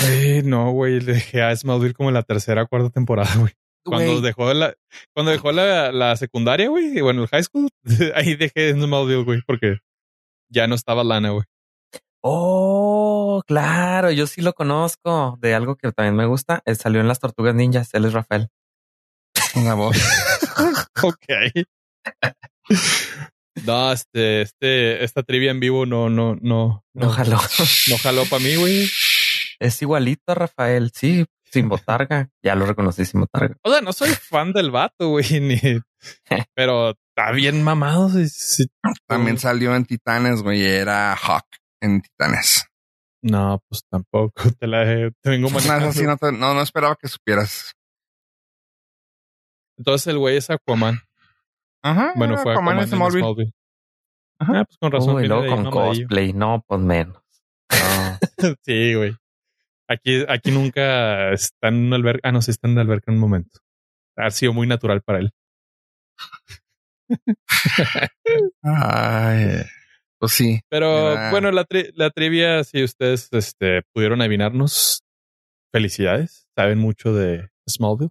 S2: Eh, no, güey, le dejé a Smallville como en la tercera o cuarta temporada, güey. Cuando dejó la, cuando dejó la, la secundaria, güey, y bueno, el high school, ahí dejé Smallville, güey, porque ya no estaba lana, güey.
S3: Oh, claro, yo sí lo conozco de algo que también me gusta. Él salió en las Tortugas Ninjas. Él es Rafael.
S1: Una voz.
S2: Ok. No, este, este, esta trivia en vivo no, no, no,
S3: No jaló.
S2: no jaló para mí, güey.
S3: Es igualito a Rafael. Sí, sin botarga. Ya lo reconocí sin botarga.
S2: O sea, no soy fan del vato, güey, ni, pero está bien mamado. sí, sí.
S1: También salió en Titanes, güey. Era Hawk en Titanes.
S2: No, pues tampoco te la te vengo
S1: No, no, te- no, no esperaba que supieras.
S2: Entonces el güey es Aquaman.
S1: Ajá.
S2: Bueno, fue
S1: Aquaman
S2: Aquaman,
S1: en Smallville.
S2: Smallville.
S1: Ajá.
S2: Ah, pues con razón.
S3: Uy, luego con cosplay. No, pues menos. No.
S2: Sí, güey. Aquí, aquí nunca está en una alberca. Ah, no, sí está en una alberca en un momento. Ha sido muy natural para él.
S1: Ay, pues sí.
S2: Pero
S1: Era-
S2: bueno, la, tri- la trivia, si ustedes este, pudieron adivinarnos, felicidades. Saben mucho de Smallville.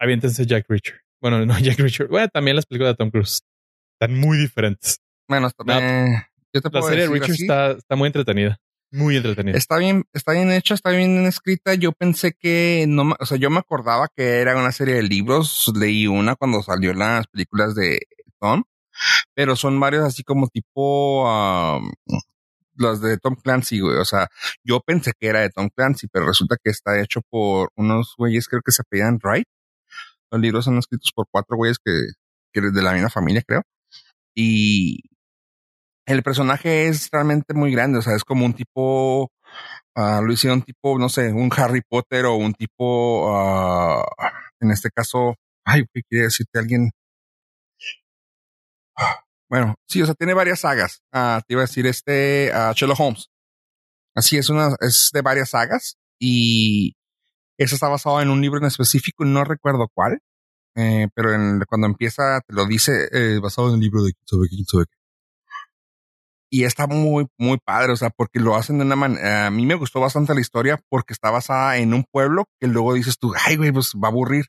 S2: Aviéntense Jack Reacher. Bueno, no Jack Reacher. Bueno, también las películas de Tom Cruise están muy diferentes.
S1: Bueno, eh, yo te
S2: La
S1: puedo
S2: serie de
S1: así.
S2: está, está muy entretenida. Muy entretenida.
S1: Está bien, está bien hecha, está bien escrita. Yo pensé que no, me- o sea, yo me acordaba que era una serie de libros. Leí una cuando salió las películas de Tom, pero son varios así como tipo um, las de Tom Clancy, güey. O sea, yo pensé que era de Tom Clancy, pero resulta que está hecho por unos güeyes, creo que se apellidan Wright. Los libros son escritos por cuatro güeyes que, que de la misma familia, creo. Y el personaje es realmente muy grande, o sea, es como un tipo, uh, lo hicieron tipo, no sé, un Harry Potter o un tipo, uh, en este caso, ay, ¿qué quiere decirte alguien? Bueno, sí, o sea, tiene varias sagas. Uh, te iba a decir este Sherlock Holmes. Así es una, es de varias sagas y eso está basado en un libro en específico, no recuerdo cuál, eh, pero en, cuando empieza te lo dice eh, basado en el libro de sobre y está muy, muy padre, o sea, porque lo hacen de una manera, a mí me gustó bastante la historia porque está basada en un pueblo que luego dices tú, ay, güey, pues va a aburrir.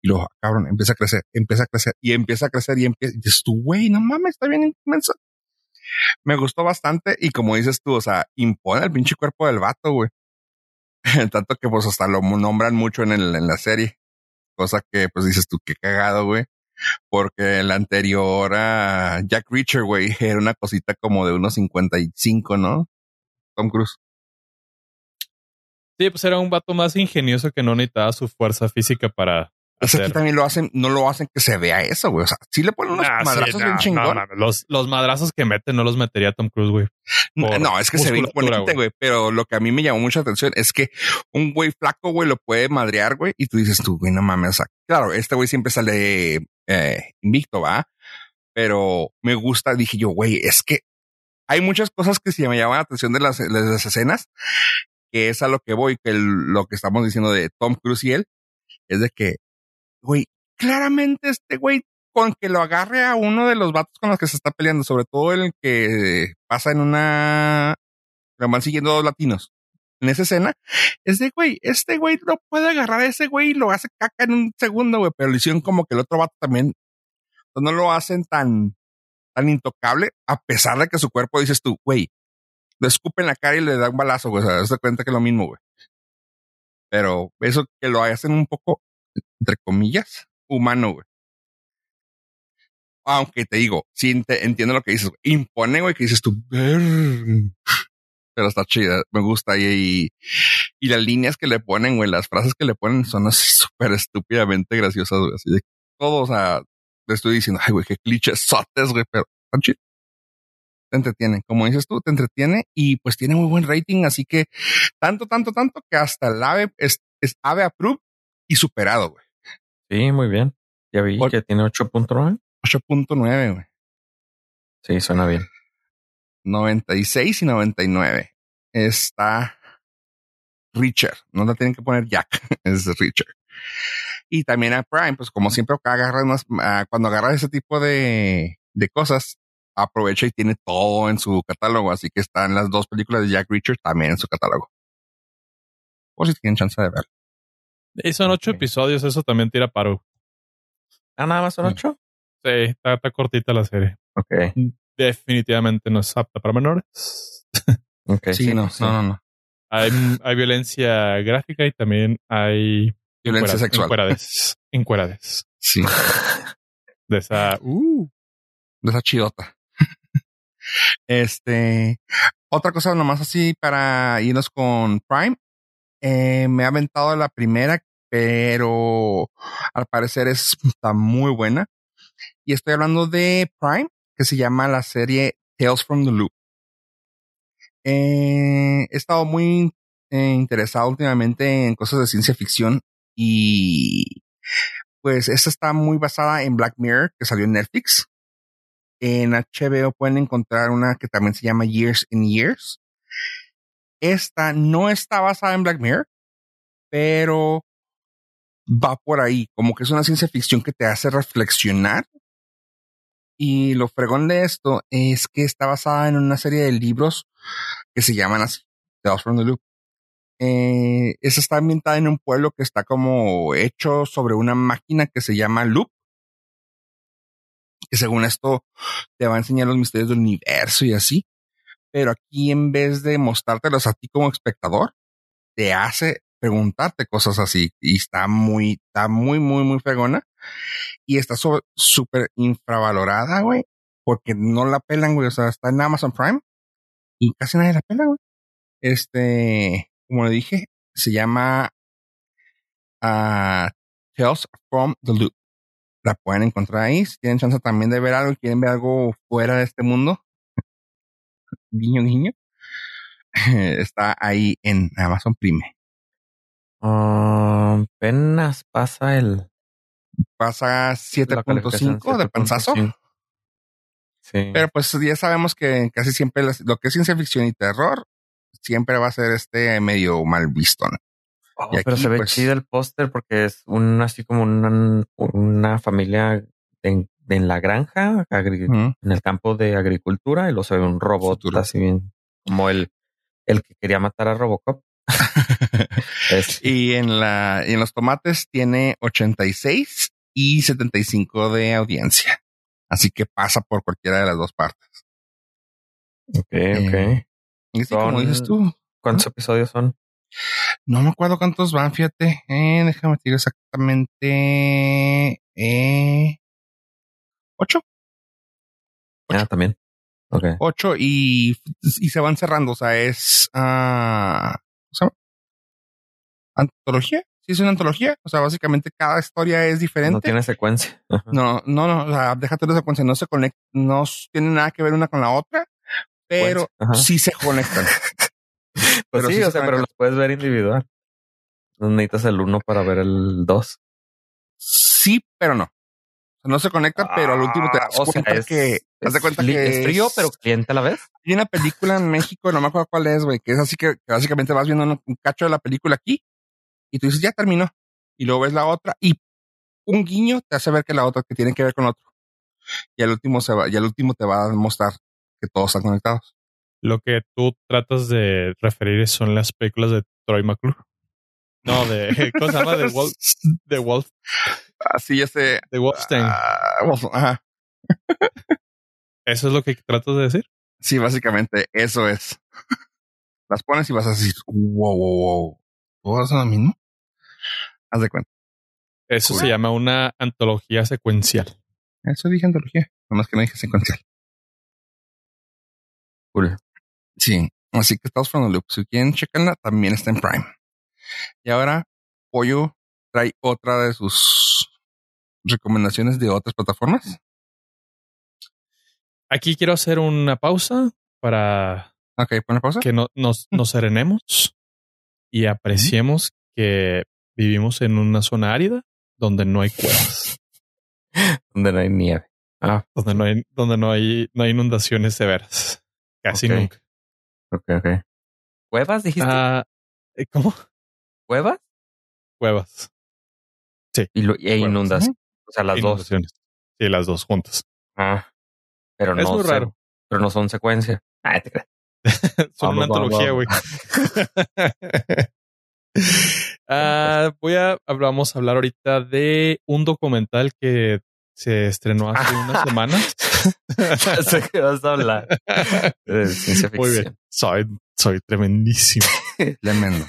S1: Y luego, cabrón, empieza a crecer, empieza a crecer y empieza a crecer y empieza, y dices tú, güey, no mames, está bien inmenso. Me gustó bastante y como dices tú, o sea, impone el pinche cuerpo del vato, güey. Tanto que pues hasta lo nombran mucho en, el, en la serie. Cosa que pues dices tú, qué cagado, güey porque el anterior Jack Reacher, güey, era una cosita como de unos 55, ¿no? Tom Cruise.
S2: Sí, pues era un vato más ingenioso que no necesitaba su fuerza física para
S1: es aquí también lo hacen, no lo hacen que se vea eso, güey. O sea, sí le ponen unos madrazos bien chingón.
S2: los, los madrazos que meten no los metería Tom Cruise, güey.
S1: No, es que se ve imponente, güey. Pero lo que a mí me llamó mucha atención es que un güey flaco, güey, lo puede madrear, güey. Y tú dices tú, güey, no mames. O sea, claro, este güey siempre sale eh, invicto, va. Pero me gusta, dije yo, güey, es que hay muchas cosas que sí me llaman la atención de las, de las escenas, que es a lo que voy, que lo que estamos diciendo de Tom Cruise y él, es de que güey, claramente este güey con que lo agarre a uno de los vatos con los que se está peleando, sobre todo el que pasa en una, lo van siguiendo dos latinos. En esa escena, es de güey, este güey lo puede agarrar a ese güey y lo hace caca en un segundo, güey, pero lo hicieron como que el otro vato también no lo hacen tan, tan intocable, a pesar de que su cuerpo dices tú, güey, le escupen la cara y le da un balazo, güey, o sea, se cuenta que es lo mismo, güey. Pero eso que lo hacen un poco entre comillas, humano, güey. Aunque te digo, sí entiendo lo que dices, impone, güey, que dices tú, pero está chida, me gusta y, y, las líneas que le ponen, güey, las frases que le ponen son así súper estúpidamente graciosas, güey, así de todo, o sea, te estoy diciendo, ay, güey, qué clichés sotes, güey, pero están chidos. Te entretiene, como dices tú, te entretiene y pues tiene muy buen rating, así que tanto, tanto, tanto que hasta el AVE es, es AVE approved y superado, güey.
S3: Sí, muy bien. Ya vi que tiene 8.9.
S1: 8.9, güey.
S3: Sí, suena bien.
S1: 96 y 99. Está Richard. No la tienen que poner Jack, es Richard. Y también a Prime, pues como siempre agarras más, ah, cuando agarras ese tipo de, de cosas, aprovecha y tiene todo en su catálogo. Así que están las dos películas de Jack Richard también en su catálogo. Por si tienen chance de verlo.
S2: Y son ocho episodios, eso también tira paro.
S3: Ah, nada más son mm. ocho.
S2: Sí, está, cortita la serie.
S3: Ok.
S2: Definitivamente no es apta para menores.
S3: ok.
S1: Sí, no, no, no,
S2: Hay, hay violencia gráfica y también hay
S1: violencia sexual.
S2: Encuerades. encuerades.
S1: Sí.
S2: De esa, uh.
S1: De esa chidota. este, otra cosa nomás así para irnos con Prime. Eh, me ha aventado la primera, pero al parecer es, está muy buena. Y estoy hablando de Prime, que se llama la serie Tales from the Loop. Eh, he estado muy eh, interesado últimamente en cosas de ciencia ficción y pues esta está muy basada en Black Mirror que salió en Netflix. En HBO pueden encontrar una que también se llama Years in Years esta no está basada en Black Mirror, pero va por ahí, como que es una ciencia ficción que te hace reflexionar. Y lo fregón de esto es que está basada en una serie de libros que se llaman así, Tales from the Loop. Eh, esa está ambientada en un pueblo que está como hecho sobre una máquina que se llama Loop. Que según esto te va a enseñar los misterios del universo y así pero aquí en vez de mostrártelos a ti como espectador, te hace preguntarte cosas así y está muy, está muy, muy, muy fregona y está súper infravalorada, güey, porque no la pelan, güey, o sea, está en Amazon Prime y casi nadie la pela, güey. Este, como le dije, se llama uh, Tales from the Loop. La pueden encontrar ahí. Si tienen chance también de ver algo quieren ver algo fuera de este mundo, guiño, guiño, está ahí en Amazon Prime.
S3: Ah, apenas pasa el
S1: Pasa 7.5 de panzazo.
S3: Sí.
S1: Pero pues ya sabemos que casi siempre las- lo que es ciencia ficción y terror siempre va a ser este medio mal visto. ¿no?
S3: Oh,
S1: y
S3: pero se ve
S1: pues-
S3: chido el póster porque es un así como una, una familia en, en la granja, agri- en el campo de agricultura, y luego se ve un robot
S1: Futuro.
S3: así bien como el, el que quería matar a Robocop. Es-
S1: Y en la y en los tomates tiene 86 y 75 de audiencia. Así que pasa por cualquiera de las dos partes.
S3: ok, ok.
S1: Eh, Y sí, como dices tú,
S3: ¿Cuántos episodios son?
S1: no me acuerdo cuántos van, fíjate. Eh, déjame decir exactamente. Eh, ocho,
S3: Ah, también. Ok.
S1: ocho y, y se van cerrando. O sea, es ah, ¿cómo se llama? antología. Sí, es una antología. O sea, básicamente cada historia es diferente.
S3: No tiene secuencia.
S1: No, no, no, o sea, déjate de secuencia, no se conectan, no tienen nada que ver una con la otra, pero sí se conectan.
S3: Pues
S1: pero
S3: sí,
S1: sí
S3: o
S1: se
S3: sea, pero los puedes ver individual. No necesitas el uno para ver el dos.
S1: Sí, pero no. O sea, no se conectan, pero al último te das
S3: o sea,
S1: cuenta
S3: es-
S1: que, haz de
S3: es
S1: cuenta que
S3: es frío,
S1: es-
S3: pero caliente a la vez.
S1: Hay una película en México, no me acuerdo cuál es, güey, que es así que, que básicamente vas viendo un, un cacho de la película aquí y tú dices, ya terminó. Y luego ves la otra y un guiño te hace ver que la otra que tiene que ver con otro. Y al último se va, y al último te va a mostrar que todos están conectados.
S2: Lo que tú tratas de referir son las películas de Troy McClure. No, de ¿cómo se llama? De Wolf, de Wolf,
S1: Así este.
S2: de Wolfstein.
S1: ah, ajá.
S2: Eso es lo que tratas de decir.
S1: Sí, básicamente eso es. Las pones y vas a decir, wow, wow, wow. ¿Todo es lo mismo? Haz de cuenta.
S2: Eso se llama una antología secuencial.
S1: Eso dije antología. Nomás que no dije secuencial.
S3: Cool.
S1: Sí. Así que estamos From the Loop. Si quieren checarla, también está en Prime. Y ahora, Pollo trae otra de sus recomendaciones de otras plataformas.
S2: Aquí quiero hacer una pausa para
S1: Ok, pon pausa.
S2: que no, nos, nos serenemos y apreciemos que vivimos en una zona árida donde no hay cuevas,
S3: Donde no hay nieve. Ah,
S2: donde no hay, donde no hay, no hay inundaciones severas. Casi
S3: Ok.
S2: nunca.
S3: ok, ok. ¿Cuevas dijiste?
S2: Ah, ¿Cómo?
S3: ¿Cuevas?
S2: Cuevas.
S3: Y, lo- y e
S2: Cuevas.
S3: O sea, las dos.
S2: Inundaciones. Sí, las dos juntas.
S3: Ah. Pero
S2: Es
S3: no
S2: muy raro.
S3: Pero no son secuencia. Ah, te.
S2: Son una
S3: Vamos,
S2: antología, güey. Ah, voy a vamos a hablar ahorita de un documental que se estrenó hace unas semanas.
S3: Sé que vas a hablar. De ciencia
S2: Muy
S3: ficción.
S2: bien. Soy, soy tremendísimo.
S1: Tremendo.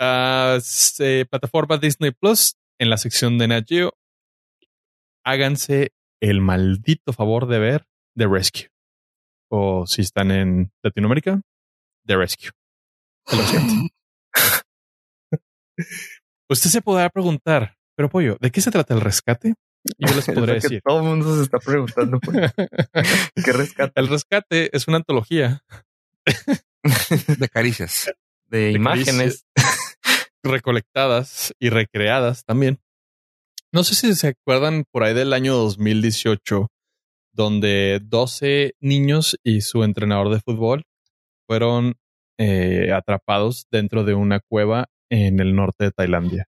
S2: Ah, se- plataforma Disney Plus en la sección de Nat Geo. Háganse el maldito favor de ver The Rescue. O si están en Latinoamérica, The Rescue. Lo siento. Usted se podrá preguntar, pero pollo, ¿de qué se trata el rescate? Y yo les
S3: que
S2: decir.
S3: todo el mundo se está preguntando. pues. ¿Qué rescate?
S2: el rescate es una antología
S1: De caricias.
S3: De imágenes.
S2: recolectadas y recreadas también. No sé si se acuerdan por ahí del año 2018, donde 12 niños y su entrenador de fútbol fueron eh, atrapados dentro de una cueva en el norte de Tailandia.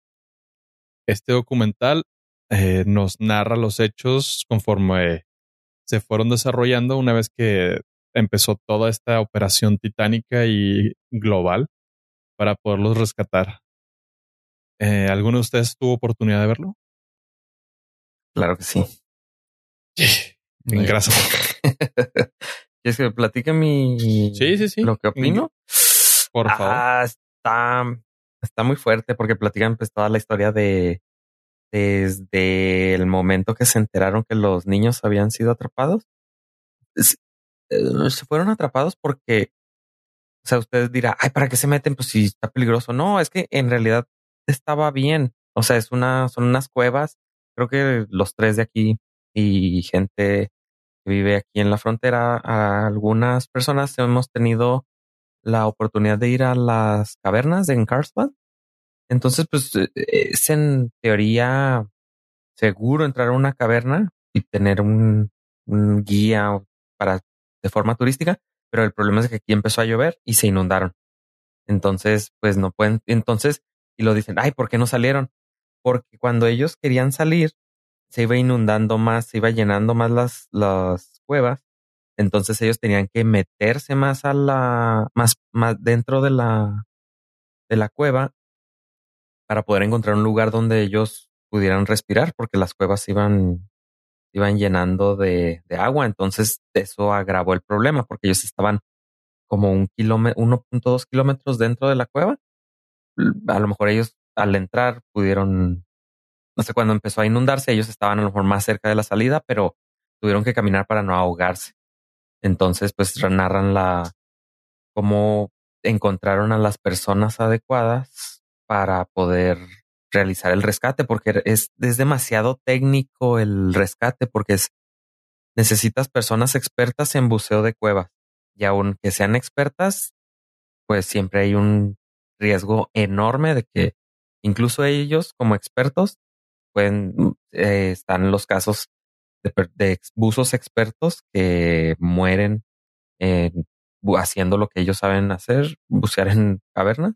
S2: Este documental eh, nos narra los hechos conforme se fueron desarrollando una vez que empezó toda esta operación titánica y global para poderlos rescatar. Eh, ¿Alguno de ustedes tuvo oportunidad de verlo?
S3: Claro que sí.
S2: Gracias.
S3: ¿Quieres que me platique mi.
S2: Sí, sí, sí.
S3: Lo que opino?
S2: Por favor.
S3: Ah, está, está muy fuerte porque platican pues toda la historia de desde el momento que se enteraron que los niños habían sido atrapados. Es- eh, se fueron atrapados porque, o sea, ustedes dirán, ay, ¿para qué se meten? Pues si está peligroso. No, es que en realidad estaba bien. O sea, es una, son unas cuevas. Creo que los tres de aquí y gente que vive aquí en la frontera, algunas personas hemos tenido la oportunidad de ir a las cavernas de Carlsbad. Entonces, pues eh, es en teoría seguro entrar a una caverna y tener un, un guía para de forma turística, pero el problema es que aquí empezó a llover y se inundaron. Entonces, pues no pueden, entonces, y lo dicen, ay, ¿por qué no salieron? Porque cuando ellos querían salir, se iba inundando más, se iba llenando más las, las cuevas. Entonces ellos tenían que meterse más a la, más, más dentro de la, de la cueva para poder encontrar un lugar donde ellos pudieran respirar, porque las cuevas iban, iban llenando de, de agua. Entonces eso agravó el problema, porque ellos estaban como un kilómetro, 1.2 kilómetros dentro de la cueva. A lo mejor ellos al entrar pudieron, no sé, cuando empezó a inundarse, ellos estaban a lo mejor más cerca de la salida, pero tuvieron que caminar para no ahogarse. Entonces, pues narran la, cómo encontraron a las personas adecuadas para poder realizar el rescate, porque es, es demasiado técnico el rescate, porque es, necesitas personas expertas en buceo de cuevas y aunque sean expertas, pues siempre hay un riesgo enorme de que incluso ellos como expertos pueden, eh, están los casos de, de, buzos expertos que mueren haciendo lo que ellos saben hacer, bucear en cavernas.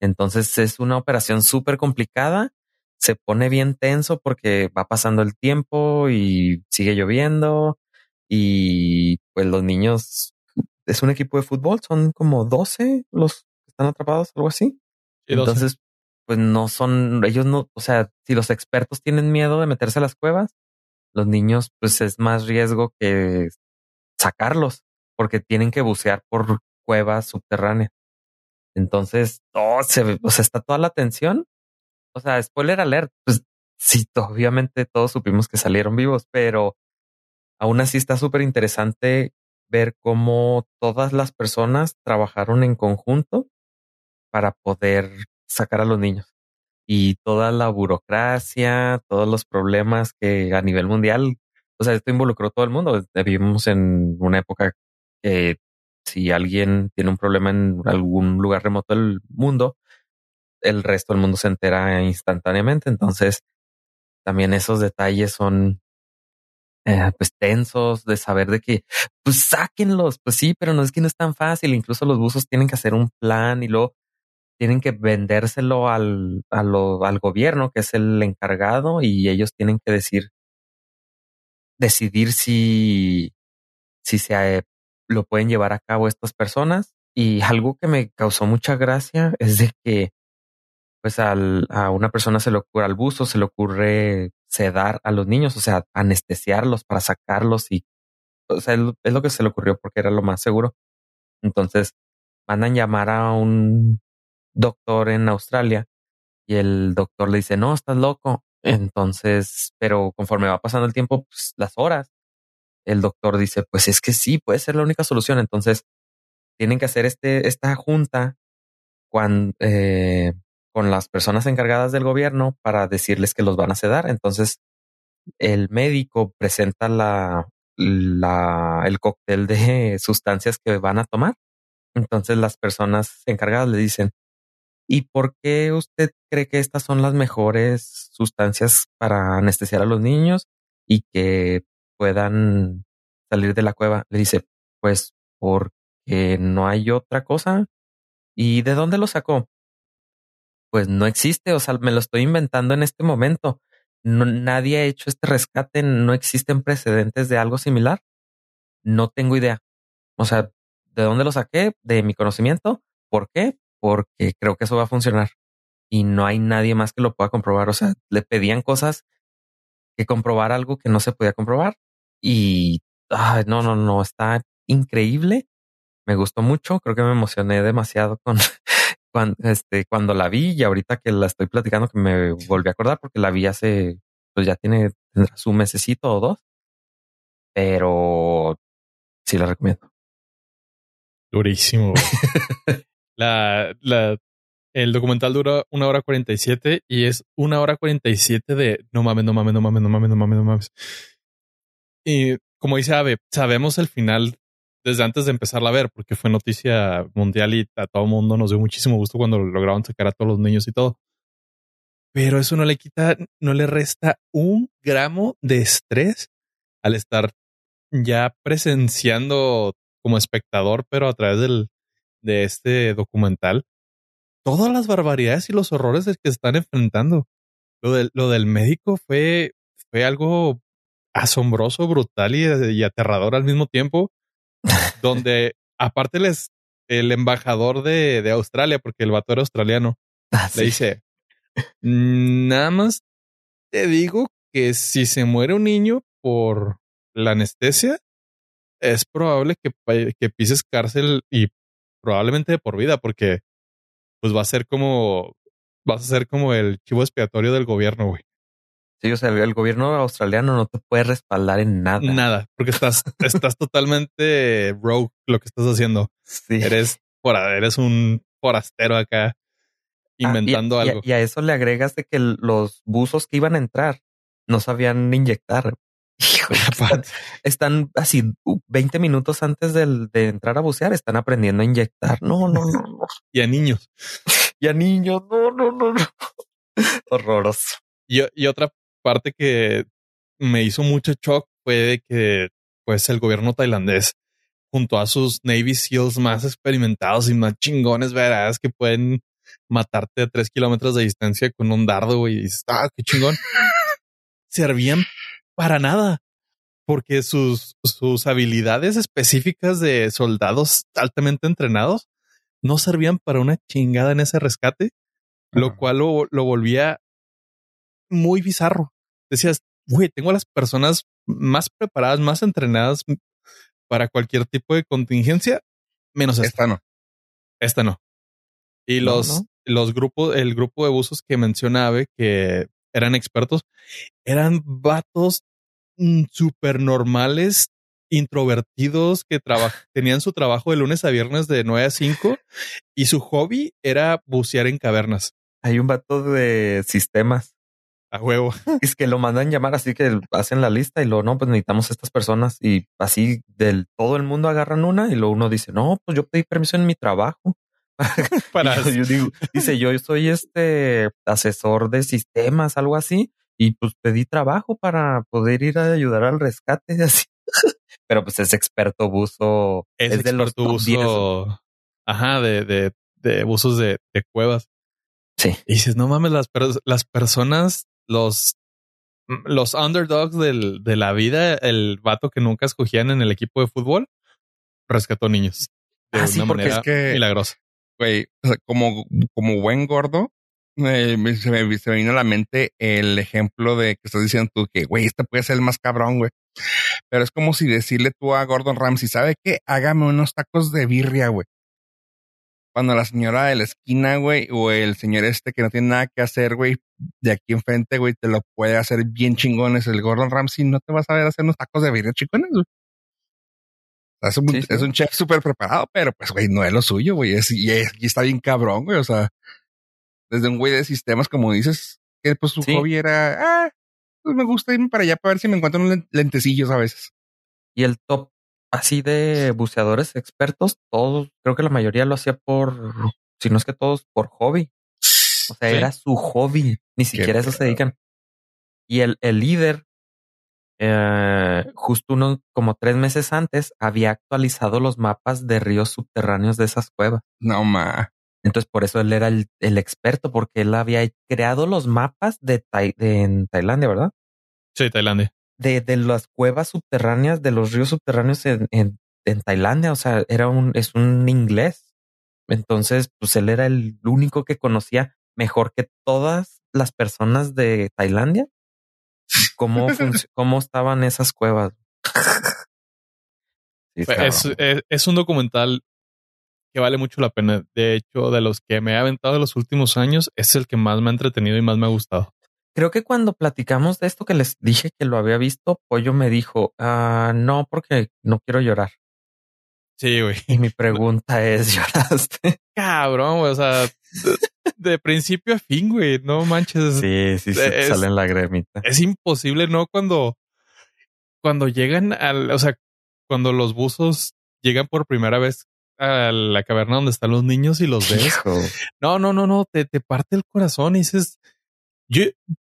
S3: Entonces es una operación súper complicada, se pone bien tenso porque va pasando el tiempo y sigue lloviendo y pues los niños es un equipo de fútbol, son como 12 los que están atrapados, algo así. Entonces, pues no son, ellos no, o sea, si los expertos tienen miedo de meterse a las cuevas, los niños, pues es más riesgo que sacarlos, porque tienen que bucear por cuevas subterráneas. Entonces, oh, se, o sea, está toda la atención. O sea, spoiler alert, pues sí, obviamente todos supimos que salieron vivos, pero aún así está súper interesante ver cómo todas las personas trabajaron en conjunto para poder sacar a los niños. Y toda la burocracia, todos los problemas que a nivel mundial, o sea, esto involucró a todo el mundo. Vivimos en una época que si alguien tiene un problema en algún lugar remoto del mundo, el resto del mundo se entera instantáneamente. Entonces, también esos detalles son eh, pues tensos de saber de que pues sáquenlos, pues sí, pero no es que no es tan fácil. Incluso los buzos tienen que hacer un plan y luego tienen que vendérselo al, al gobierno, que es el encargado, y ellos tienen que decir, decidir si, si se lo pueden llevar a cabo estas personas. Y algo que me causó mucha gracia es de que pues al, a una persona se le ocurre, al buzo se le ocurre sedar a los niños, o sea, anestesiarlos para sacarlos y, o sea, es lo que se le ocurrió porque era lo más seguro. Entonces, mandan llamar a un doctor en Australia y el doctor le dice, no, estás loco. Entonces, pero conforme va pasando el tiempo, pues las horas, el doctor dice, pues es que sí, puede ser la única solución. Entonces, tienen que hacer este, esta junta eh, con las personas encargadas del gobierno para decirles que los van a sedar. Entonces, el médico presenta la, la, el cóctel de sustancias que van a tomar. Entonces, las personas encargadas le dicen, ¿y por qué usted cree que estas son las mejores sustancias para anestesiar a los niños y que puedan salir de la cueva? Le dice, pues porque no hay otra cosa. ¿Y de dónde lo sacó? pues no existe, o sea, me lo estoy inventando en este momento. Nadie ha hecho este rescate, no existen precedentes de algo similar. No tengo idea. O sea, ¿de dónde lo saqué? De mi conocimiento. ¿Por qué? Porque creo que eso va a funcionar. Y no hay nadie más que lo pueda comprobar. O sea, le pedían cosas que comprobar algo que no se podía comprobar. Y no, no, no, está increíble. Me gustó mucho. Creo que me emocioné demasiado con, cuando, este, cuando la vi y ahorita que la estoy platicando que me volví a acordar porque la vi hace, pues ya tiene su mesecito o dos, pero sí la recomiendo.
S2: Durísimo. la, la, el documental dura una hora cuarenta y siete y es una hora cuarenta y siete de no mames, no mames, no mames, no mames, no mames, no mames. Y como dice Ave, sabemos el final desde antes de empezarla a ver, porque fue noticia mundial y a todo mundo nos dio muchísimo gusto cuando lograron sacar a todos los niños y todo. Pero eso no le quita, no le resta un gramo de estrés al estar ya presenciando como espectador, pero a través del, de este documental, todas las barbaridades y los horrores que están enfrentando. Lo del, lo del médico fue, fue algo asombroso, brutal y aterrador al mismo tiempo donde aparte les, el embajador de, de Australia, porque el vato era australiano, ah, le dice, nada más te digo que si se muere un niño por la anestesia, es probable que, que pises cárcel y probablemente de por vida, porque pues va a ser como, vas a ser como el chivo expiatorio del gobierno, güey.
S3: Sí, o sea, el gobierno australiano no te puede respaldar en nada.
S2: Nada, porque estás, estás totalmente rogue lo que estás haciendo. Sí. Eres, eres un forastero acá ah, inventando algo.
S3: Y a, eso le agregas de que los buzos que iban a entrar no sabían inyectar. Hijo, están, así 20 minutos antes de entrar a bucear, están aprendiendo a inyectar. No, no, no, no.
S2: y a niños.
S3: y a niños. No, no, no, no. Horroroso.
S2: Y, y, otra parte que me hizo mucho shock fue de que pues el gobierno tailandés junto a sus Navy SEALs más experimentados y más chingones, verás que pueden matarte a tres kilómetros de distancia con un dardo y dices, ah, qué chingón. Servían para nada porque sus, sus habilidades específicas de soldados altamente entrenados no servían para una chingada en ese rescate, lo cual lo, lo volvía muy bizarro decías, güey, tengo a las personas más preparadas, más entrenadas para cualquier tipo de contingencia, menos esta.
S1: esta no.
S2: Esta no. Y los, los grupos, el grupo de buzos que mencionaba que eran expertos, eran vatos mm, súper normales, introvertidos que tenían su trabajo de lunes a viernes de 9 a 5 y su hobby era bucear en cavernas.
S3: Hay un vato de sistemas
S2: a huevo.
S3: Es que lo mandan llamar, así que hacen la lista y lo no, pues necesitamos estas personas y así del todo el mundo agarran una y lo uno dice, no, pues yo pedí permiso en mi trabajo. Para yo, digo, dice, yo soy este asesor de sistemas, algo así, y pues pedí trabajo para poder ir a ayudar al rescate, así. Pero pues es experto buzo,
S2: es, de los buzo, ajá, de, de, de buzos de, de cuevas.
S3: Sí.
S2: Y dices, no mames, las, las personas los, los underdogs del, de la vida, el vato que nunca escogían en el equipo de fútbol, rescató niños de ah, una manera es que, milagrosa.
S1: Güey, como, como buen gordo, se, me, se, vino a la mente el ejemplo de que estás diciendo tú que, güey, este puede ser el más cabrón, güey. Pero es como si decirle tú a Gordon Ramsay, ¿sabe qué? Hágame unos tacos de birria, güey cuando la señora de la esquina, güey, o el señor este que no tiene nada que hacer, güey, de aquí enfrente, güey, te lo puede hacer bien chingones. El Gordon Ramsay no te vas a ver hacer unos tacos de birria chingones, güey. Es un, es un chef súper preparado, pero pues, güey, no es lo suyo, güey. y, está bien cabrón, güey. O sea, desde un güey de sistemas, como dices, que pues su hobby era, ah, pues me gusta irme para allá para ver si me encuentro unos lentecillos a veces.
S3: Y el top así de buceadores expertos, todos, creo que la mayoría lo hacía por, si no es que todos por hobby. O sea, era su hobby, ni siquiera eso se dedican. Y el, el líder, eh, justo uno, como tres meses antes, había actualizado los mapas de ríos subterráneos de esas cuevas.
S1: No ma.
S3: Entonces, por eso él era el, el experto, porque él había creado los mapas de, de en Tailandia, ¿verdad?
S2: Sí, Tailandia
S3: de, de las cuevas subterráneas, de los ríos subterráneos en, en, en, Tailandia. O sea, era un, es un inglés. Entonces, pues él era el único que conocía mejor que todas las personas de Tailandia cómo, cómo estaban esas cuevas.
S2: es, es, es, un documental que vale mucho la pena. De hecho, de los que me he aventado en los últimos años, es el que más me ha entretenido y más me ha gustado.
S3: Creo que cuando platicamos de esto que les dije que lo había visto, Pollo me dijo, ah, no, porque no quiero llorar.
S2: Sí, güey.
S3: Y mi pregunta es, ¿lloraste?
S2: Cabrón, güey, o sea, de, principio a fin, güey, no manches.
S3: Sí, sí, se sale en la gremita.
S2: Es imposible, ¿no? Cuando, cuando llegan al, o sea, cuando los buzos llegan por primera vez a la caverna donde están los niños y los ves. No, no, no, no, te, te parte el corazón y dices, yo,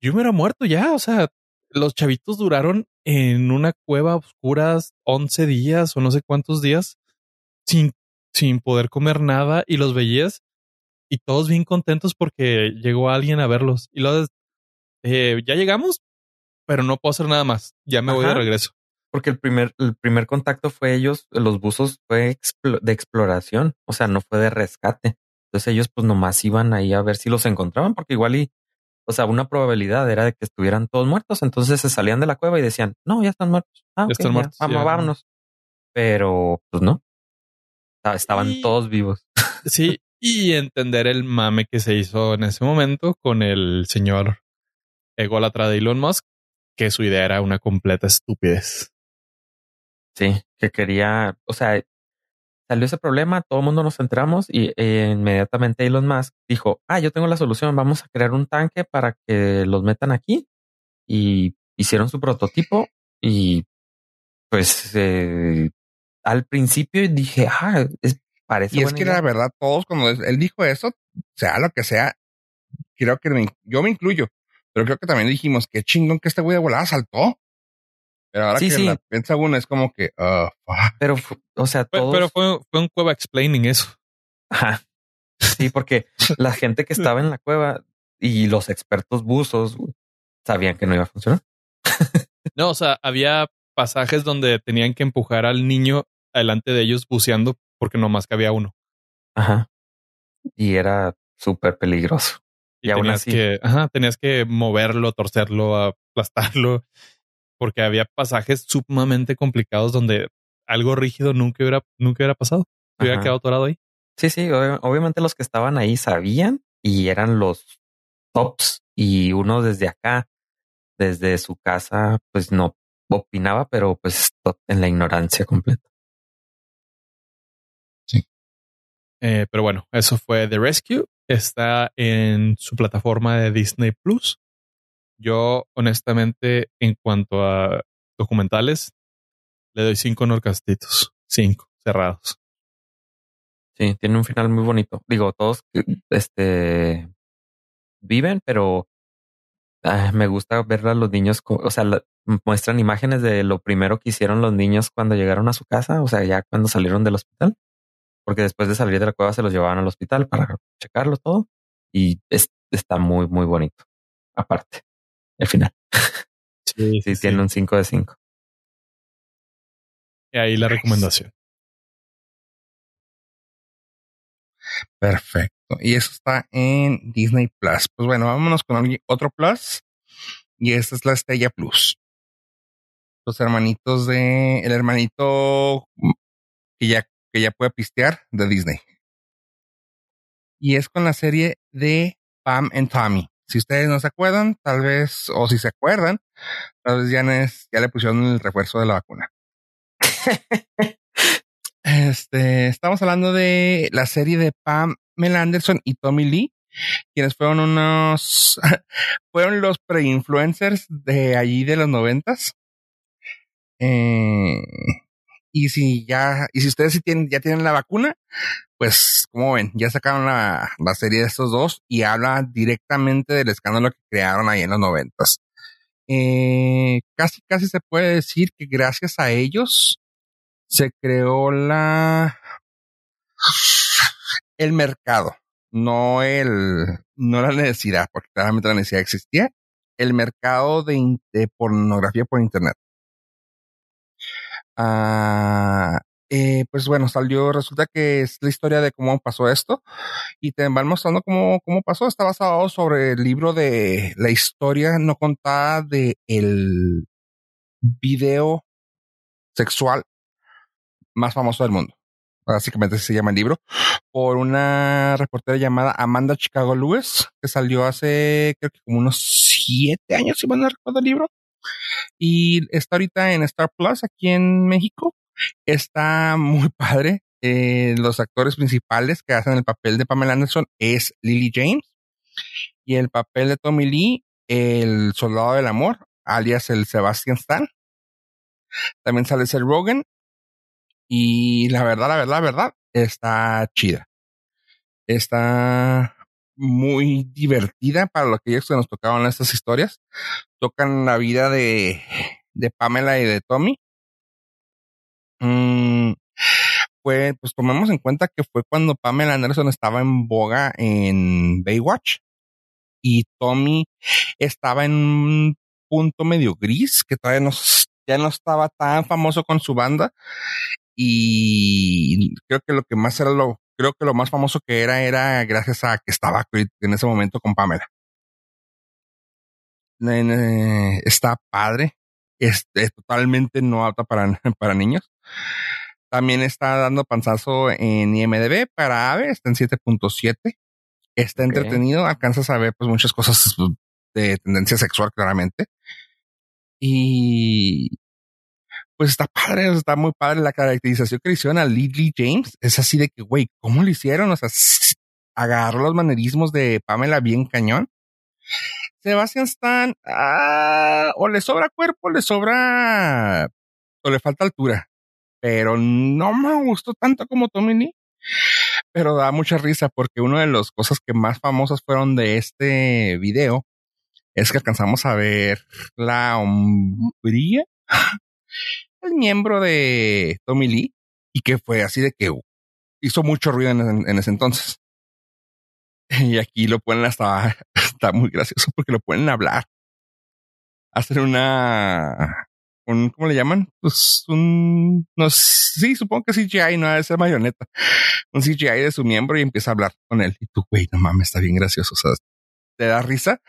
S2: yo me era muerto ya. O sea, los chavitos duraron en una cueva oscura 11 días o no sé cuántos días sin, sin poder comer nada y los veías y todos bien contentos porque llegó alguien a verlos y luego eh, ya llegamos, pero no puedo hacer nada más. Ya me voy de regreso.
S3: Porque el primer, el primer contacto fue ellos, los buzos fue de exploración, o sea, no fue de rescate. Entonces ellos pues nomás iban ahí a ver si los encontraban, porque igual y, o sea, una probabilidad era de que estuvieran todos muertos. Entonces se salían de la cueva y decían, no, ya están muertos. Ah, ya están muertos. vamos, a vámonos. Pero pues no. Estaban todos vivos.
S2: Sí, y entender el mame que se hizo en ese momento con el señor ególatra de Elon Musk, que su idea era una completa estupidez.
S3: Sí, que quería, o sea, salió ese problema, todo el mundo nos entramos y eh, inmediatamente Elon Musk dijo, ah, yo tengo la solución, vamos a crear un tanque para que los metan aquí. Y hicieron su prototipo y pues eh, al principio dije, ah, es, parece.
S1: Y es que la verdad, todos cuando él dijo eso, sea lo que sea, creo que yo me incluyo, pero creo que también dijimos que chingón que este güey de volada saltó. Pero ahora que la piensa uno es como que, uh,
S3: pero, o sea,
S2: todos... pero, fue, fue un cueva explaining eso.
S3: Ajá. Sí, porque la gente que estaba en la cueva y los expertos buzos sabían que no iba a funcionar.
S2: no, o sea, había pasajes donde tenían que empujar al niño adelante de ellos buceando porque nomás cabía uno.
S3: Ajá. Y era súper peligroso.
S2: Y, aún así. que, ajá, tenías que moverlo, torcerlo, aplastarlo, porque había pasajes sumamente complicados donde algo rígido nunca hubiera, nunca hubiera pasado. Hubiera quedado atorado ahí.
S3: Sí, sí, obviamente los que estaban ahí sabían y eran los tops y uno desde acá, desde su casa, pues no opinaba, pero pues en la ignorancia completa.
S2: Eh, pero bueno, eso fue The Rescue está en su plataforma de Disney Plus. Yo, honestamente, en cuanto a documentales, le doy cinco norcastitos, cinco cerrados.
S3: Sí, tiene un final muy bonito. Digo, todos este viven, pero ah, me gusta ver a los niños, o sea, muestran imágenes de lo primero que hicieron los niños cuando llegaron a su casa, o sea, ya cuando salieron del hospital porque después de salir de la cueva se los llevaban al hospital para checarlo todo y está muy, muy bonito. Aparte, el final. Sí, sí, tiene un 5 de 5.
S2: Y ahí la recomendación.
S1: Perfecto. Y eso está en Disney Plus. Pues bueno, vámonos con otro Plus. Y esta es la Estrella Plus. Los hermanitos de, el hermanito que ya que ya puede pistear de Disney. Y es con la serie de Pam and Tommy. Si ustedes no se acuerdan, tal vez, o si se acuerdan, tal vez ya, ya le pusieron el refuerzo de la vacuna. este, estamos hablando de la serie de Pam Mel Anderson y Tommy Lee, quienes fueron unos, fueron los pre-influencers de allí de los noventas. Eh, y si ya, y si ustedes sí tienen, ya tienen la vacuna, pues como ven, ya sacaron la, la serie de estos dos y habla directamente del escándalo que crearon ahí en los noventas. Eh, casi, casi se puede decir que gracias a ellos se creó la, el mercado, no el, no la necesidad, porque claramente la necesidad existía, el mercado de, de pornografía por internet. Ah, eh, pues bueno, salió, resulta que es la historia de cómo pasó esto y te van mostrando cómo, cómo pasó. Está basado sobre el libro de la historia no contada de el video sexual más famoso del mundo. Básicamente se llama el libro, por una reportera llamada Amanda Chicago Lewis, que salió hace creo que como unos siete años, si van a recordar el libro. Y está ahorita en Star Plus aquí en México. Está muy padre. Eh, los actores principales que hacen el papel de Pamela Anderson es Lily James y el papel de Tommy Lee, el soldado del amor, alias el Sebastian Stan. También sale Seth Rogen. Y la verdad, la verdad, la verdad, está chida. Está muy divertida para los que nos tocaban estas historias. Tocan la vida de, de Pamela y de Tommy. Mm, pues, pues tomemos en cuenta que fue cuando Pamela Anderson estaba en boga en Baywatch y Tommy estaba en un punto medio gris que todavía no, ya no estaba tan famoso con su banda y creo que lo que más era lo creo que lo más famoso que era era gracias a que estaba en ese momento con Pamela. Está padre, es, totalmente no apta para, para niños. También está dando panzazo en IMDB para AVE, está en 7.7. Está entretenido, alcanzas a ver pues muchas cosas de tendencia sexual claramente. Y pues está padre, está muy padre la caracterización que le hicieron a Lily James. Es así de que, güey, ¿cómo lo hicieron? O sea, agarró los manerismos de Pamela bien cañón. Sebastian Stan, ah, o le sobra cuerpo, le sobra, o le falta altura, pero no me gustó tanto como Tommy Lee. Pero da mucha risa porque una de las cosas que más famosas fueron de este video es que alcanzamos a ver la hombría el miembro de Tommy Lee y que fue así de que hizo mucho ruido en, ese entonces. Y aquí lo pueden hasta, está muy gracioso porque lo pueden hablar. Hacer una, un, ¿cómo le llaman? Pues un, no sí, supongo que CGI, no debe ser marioneta. Un CGI de su miembro y empieza a hablar con él. Y tú, güey, no mames, está bien gracioso. O sea, te da risa,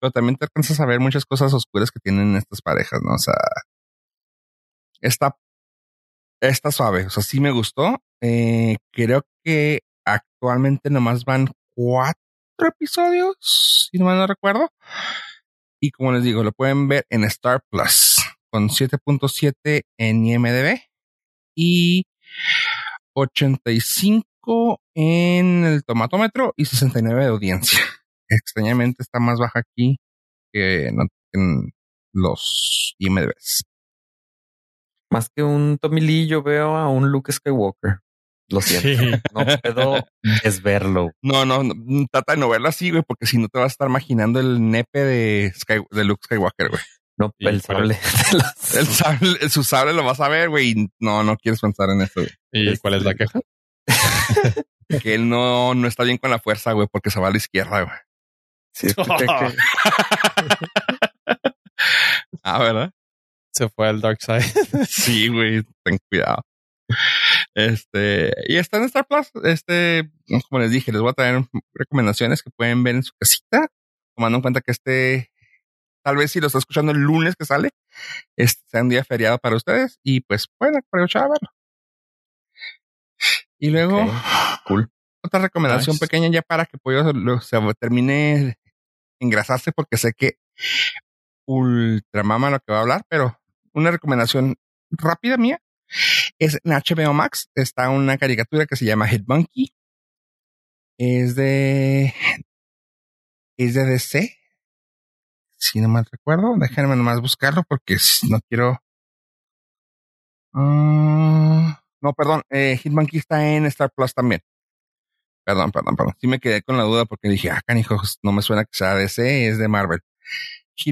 S1: pero también te alcanzas a ver muchas cosas oscuras que tienen estas parejas, ¿no? O sea, está, está suave. O sea, sí me gustó. Eh, creo que actualmente nomás van cuatro episodios, si no mal no recuerdo. Y como les digo, lo pueden ver en Star Plus con 7.7 en IMDB y 85 en el tomatómetro y 69 de audiencia. Extrañamente está más baja aquí que en los IMDBs.
S3: Más que un Tommy Lee, yo veo a un Luke Skywalker. Lo siento. No puedo desverlo.
S1: No, no, no, trata de no verlo así, güey, porque si no te vas a estar imaginando el nepe de, de Luke Skywalker, güey.
S3: No, el sable.
S1: el sable. Su sable lo vas a ver, güey. No, no quieres pensar en eso, güey.
S2: ¿Y cuál es la queja?
S1: que él no, no está bien con la fuerza, güey, porque se va a la izquierda, güey. Sí, ah, ¿verdad?
S2: Se fue al dark side.
S1: sí, güey, ten cuidado. Este, y está en Star Plus. Este, como les dije, les voy a traer recomendaciones que pueden ver en su casita, tomando en cuenta que este, tal vez si lo está escuchando el lunes que sale, este sea un día feriado para ustedes y pues pueden aprovechar a verlo. Y luego, cool. Otra recomendación pequeña ya para que Pollo se termine engrasarse porque sé que ultramama lo que va a hablar, pero una recomendación rápida mía es en HBO Max. Está una caricatura que se llama Head Monkey. Es de. Es de DC. Si no mal recuerdo. Déjenme nomás buscarlo porque no quiero. Ah, no, perdón. Eh, Hitmonkey está en Star Plus también. Perdón, perdón, perdón. Sí me quedé con la duda porque dije, ah, canijos, no me suena que sea DC, es de Marvel.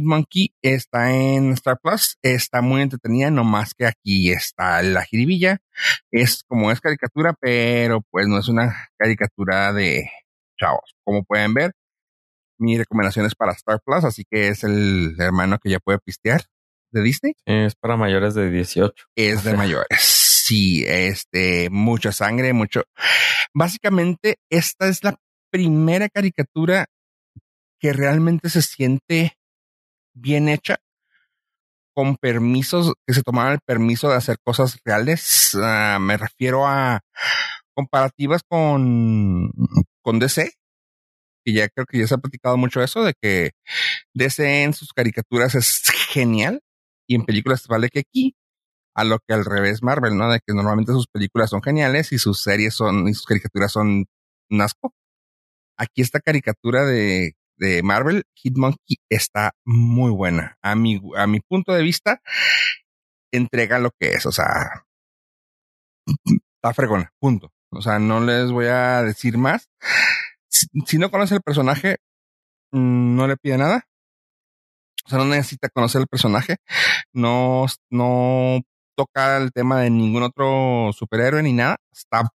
S1: Monkey está en Star Plus, está muy entretenida, no más que aquí está la jiribilla. Es como es caricatura, pero pues no es una caricatura de chavos. Como pueden ver, mi recomendación es para Star Plus, así que es el hermano que ya puede pistear de Disney.
S3: Es para mayores de 18.
S1: Es de mayores. Sí, este, mucha sangre, mucho. Básicamente, esta es la primera caricatura que realmente se siente bien hecha, con permisos, que se tomaran el permiso de hacer cosas reales. Ah, me refiero a comparativas con, con DC, que ya creo que ya se ha platicado mucho eso, de que DC en sus caricaturas es genial y en películas vale que aquí, a lo que al revés Marvel, ¿no? De que normalmente sus películas son geniales y sus series son, y sus caricaturas son un asco. Aquí esta caricatura de de Marvel, Hitmonkey está muy buena. A mi, a mi punto de vista, entrega lo que es, o sea, está fregona, punto. O sea, no les voy a decir más. Si, no conoce el personaje, mm, no le pide nada. O sea, no necesita conocer el personaje. No, no toca el tema de ningún otro superhéroe ni nada. Está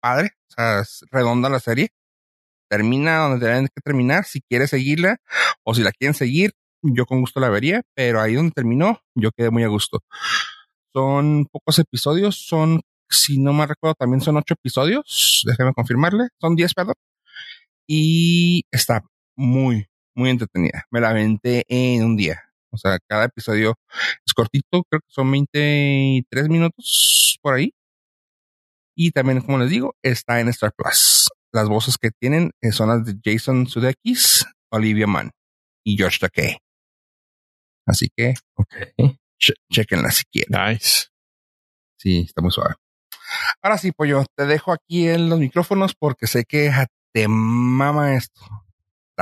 S1: padre. O sea, es redonda la serie. Termina donde deben que terminar. Si quiere seguirla o si la quieren seguir, yo con gusto la vería. Pero ahí donde terminó, yo quedé muy a gusto. Son pocos episodios. Son, si no me recuerdo, también son ocho episodios. Déjeme confirmarle. Son diez, perdón. Y está muy, muy entretenida. Me la aventé en un día. O sea, cada episodio es cortito, creo que son 23 minutos por ahí. Y también, como les digo, está en Star Plus. Las voces que tienen eh, son las de Jason Sudeikis, Olivia Mann y George Takei. Así que,
S3: Ok.
S1: ch chequenla si quieren.
S2: Nice.
S1: Sí, está muy suave. Ahora sí, pollo, te dejo aquí en los micrófonos porque sé que te mama esto.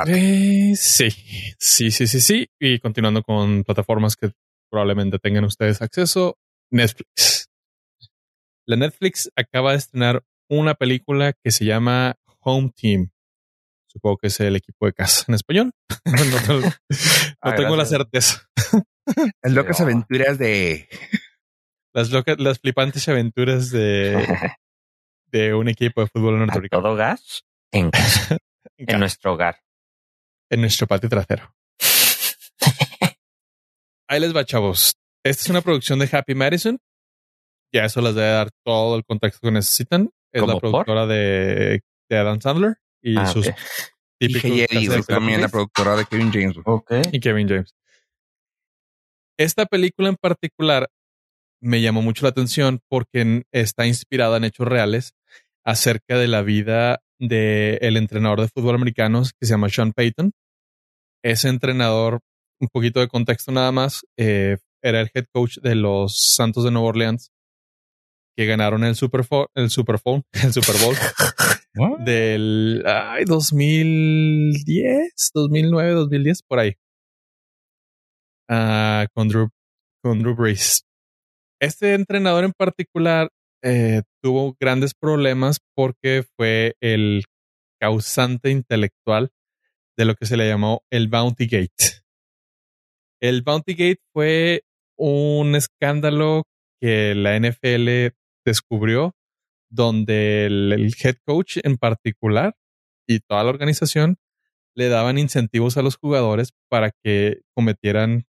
S2: Eh, sí, sí, sí, sí, sí. Y continuando con plataformas que probablemente tengan ustedes acceso, Netflix. La Netflix acaba de estrenar una película que se llama Home Team. Supongo que es el equipo de casa en español. no
S3: Ah,
S2: tengo la certeza.
S1: Es lo que se
S3: no.
S1: aventuras de
S2: Las, loca- las flipantes aventuras de, de un equipo de fútbol
S3: A
S2: norteamericano
S3: todo gas en, casa, en nuestro hogar.
S2: en nuestro patio trasero. Ahí les va, chavos. Esta es una producción de Happy Madison. Ya eso les debe dar todo el contexto que necesitan. Es la productora de, de Adam Sandler y
S3: Ah,
S2: sus
S3: ok.
S1: y
S2: típicos
S1: Eddie, güey, también la productora de Kevin James.
S2: y Kevin James. Esta película en particular me llamó mucho la atención porque está inspirada en hechos reales acerca de la vida del el entrenador de fútbol americano que se llama Sean Payton. Ese entrenador, un poquito de contexto nada más, eh, era el head coach de los Santos de Nueva Orleans que ganaron el Super, el Super, Bowl- el Super Bowl del ay, 2010, 2009, 2010, por ahí. Ah, con, Drew, con Drew Brees. Este entrenador en particular eh, tuvo grandes problemas porque fue el causante intelectual de lo que se le llamó el Bounty Gate. El Bounty Gate fue un escándalo que la NFL descubrió donde el, el head coach en particular y toda la organización le daban incentivos a los jugadores para que cometieran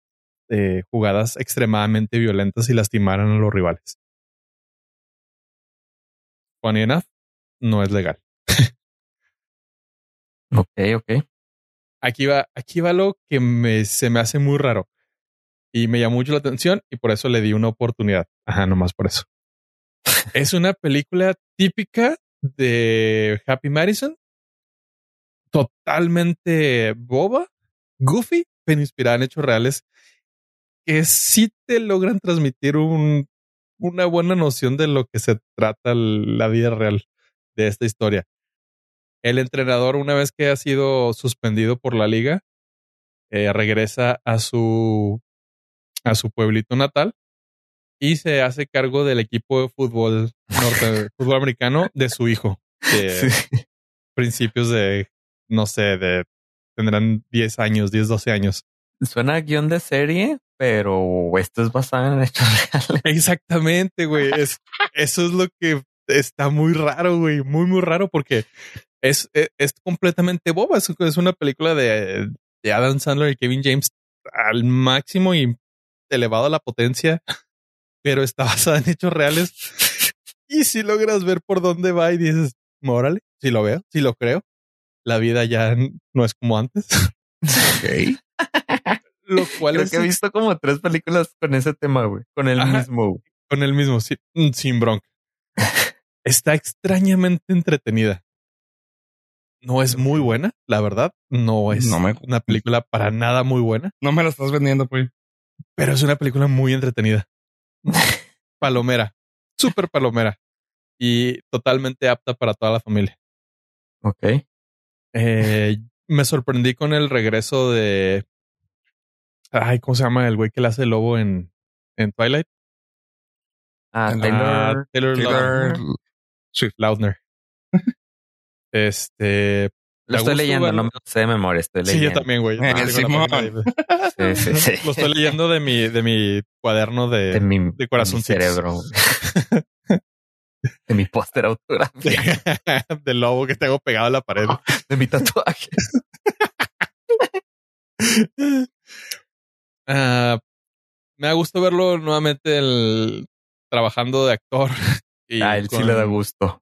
S2: eh, jugadas extremadamente violentas y lastimaran a los rivales. Funny enough, no es legal.
S3: Ok, ok.
S2: Aquí va, aquí va lo que me, se me hace muy raro y me llamó mucho la atención y por eso le di una oportunidad. Ajá, nomás por eso. Es una película típica de Happy Madison, totalmente boba, goofy, pero inspirada en hechos reales que sí te logran transmitir un, una buena noción de lo que se trata la vida real de esta historia. El entrenador, una vez que ha sido suspendido por la liga, eh, regresa a su, a su pueblito natal y se hace cargo del equipo de fútbol norte, fútbol americano de su hijo. De principios de, no sé, de tendrán 10 años, 10, 12 años.
S3: Suena a guion de serie, pero esto es basado en hechos reales.
S2: Exactamente, güey. Es, eso es lo que está muy raro, güey. Muy, muy raro porque es, es, es completamente boba. Es, es una película de, de Adam Sandler y Kevin James al máximo y elevado a la potencia, pero está basada en hechos reales. Y si logras ver por dónde va y dices, órale, si lo veo, si lo creo, la vida ya no es como antes.
S1: Ok.
S2: Lo cual
S3: Creo
S2: es
S3: que he visto como tres películas con ese tema, güey. Con el
S2: Ajá.
S3: mismo.
S2: con el mismo, sí, mm, sin bronca. Está extrañamente entretenida. No es muy buena, la verdad. No es
S1: No me-
S2: una película para nada muy buena,
S1: No me lo estás vendiendo, pues.
S2: pero es una película muy entretenida. palomera, súper palomera y totalmente apta para toda la familia.
S3: Ok.
S2: Eh, me sorprendí con el regreso de. Ay, ¿cómo se llama el güey que le hace el lobo en, en Twilight?
S3: Ah,
S1: Ah,
S3: Taylor.
S2: Taylor,
S1: Taylor
S2: Lautner.
S1: Swift.
S2: Lautner. este.
S3: Lo
S2: ¿te
S3: estoy leyendo,
S2: verlo?
S3: no me lo sé de memoria, estoy
S2: Sí, yo
S3: leyendo.
S2: también, güey.
S1: Eh.
S3: Sí, sí, sí.
S2: Lo estoy leyendo de mi, de mi cuaderno de,
S3: de mi,
S2: de corazoncitos.
S3: de mi cerebro. de mi póster autografiado,
S2: del lobo que tengo pegado a la pared.
S3: de mi tatuaje.
S2: Ah, me da gusto verlo nuevamente el, trabajando de actor. Y
S3: A él sí
S2: con-
S3: le da gusto.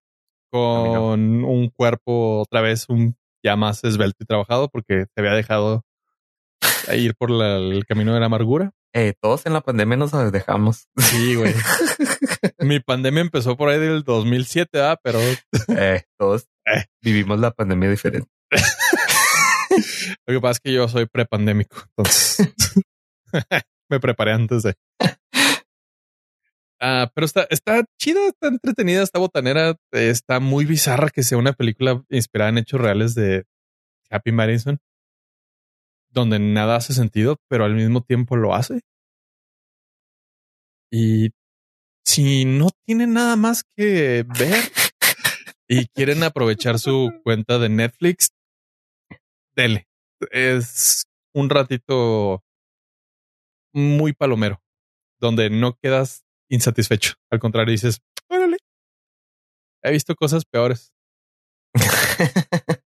S2: Con un cuerpo otra vez un ya más esbelto y trabajado porque se había dejado ir por la- el camino de la amargura.
S3: Eh, todos en la pandemia nos dejamos.
S2: Sí, güey. Mi pandemia empezó por ahí del 2007, ¿ah? Pero
S3: Eh, todos
S2: Eh.
S3: vivimos la pandemia diferente.
S2: lo que pasa es que yo soy prepandémico. Entonces me preparé antes de. Ah, pero está, está chida, está entretenida, está botanera, está muy bizarra que sea una película inspirada en hechos reales de Happy Madison, donde nada hace sentido, pero al mismo tiempo lo hace. Y si no tienen nada más que ver y quieren aprovechar su cuenta de Netflix, dele. Es un ratito muy palomero, donde no quedas insatisfecho. Al contrario, dices, órale, he visto cosas peores.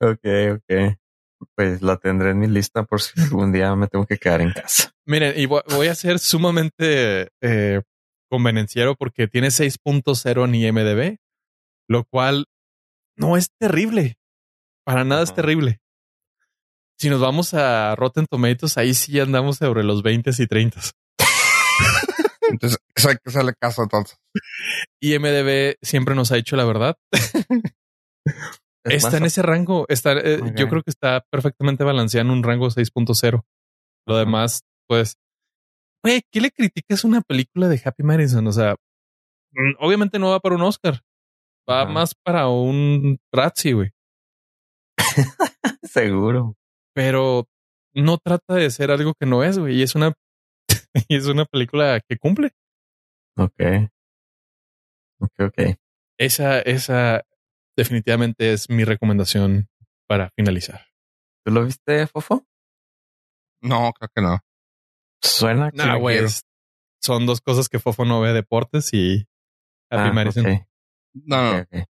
S3: ok, ok. Pues la tendré en mi lista por si algún día me tengo que quedar en casa.
S2: Miren, y voy a ser sumamente eh, convenenciero porque tiene 6.0 en IMDB, lo cual no es terrible. Para nada es terrible. Si nos vamos a Rotten Tomatoes, ahí sí andamos sobre los 20 y 30.
S1: Entonces, eso hay que hacerle caso entonces.
S2: IMDB siempre nos ha dicho la verdad.
S3: Es
S2: está en ese rango. Está, eh. Yo creo que está perfectamente balanceado en un rango 6.0. Lo demás, pues, güey, ¿qué le criticas a una película de Happy Madison? O sea, mm, obviamente no va para un Oscar. Va más para un Razzie, güey.
S3: seguro.
S2: Pero no trata de ser algo que no es, güey. Y es una, y es una película que cumple.
S3: Ok. Ok, ok.
S2: Esa, esa definitivamente es mi recomendación para finalizar.
S3: ¿Tú lo viste, Fofo?
S1: No, creo que no.
S3: Suena que
S2: No,
S3: quiero.
S2: es- Son dos cosas que Fofo no ve deportes y Happy
S3: Ah,
S2: Madison.
S1: No, no.
S3: ok, ok.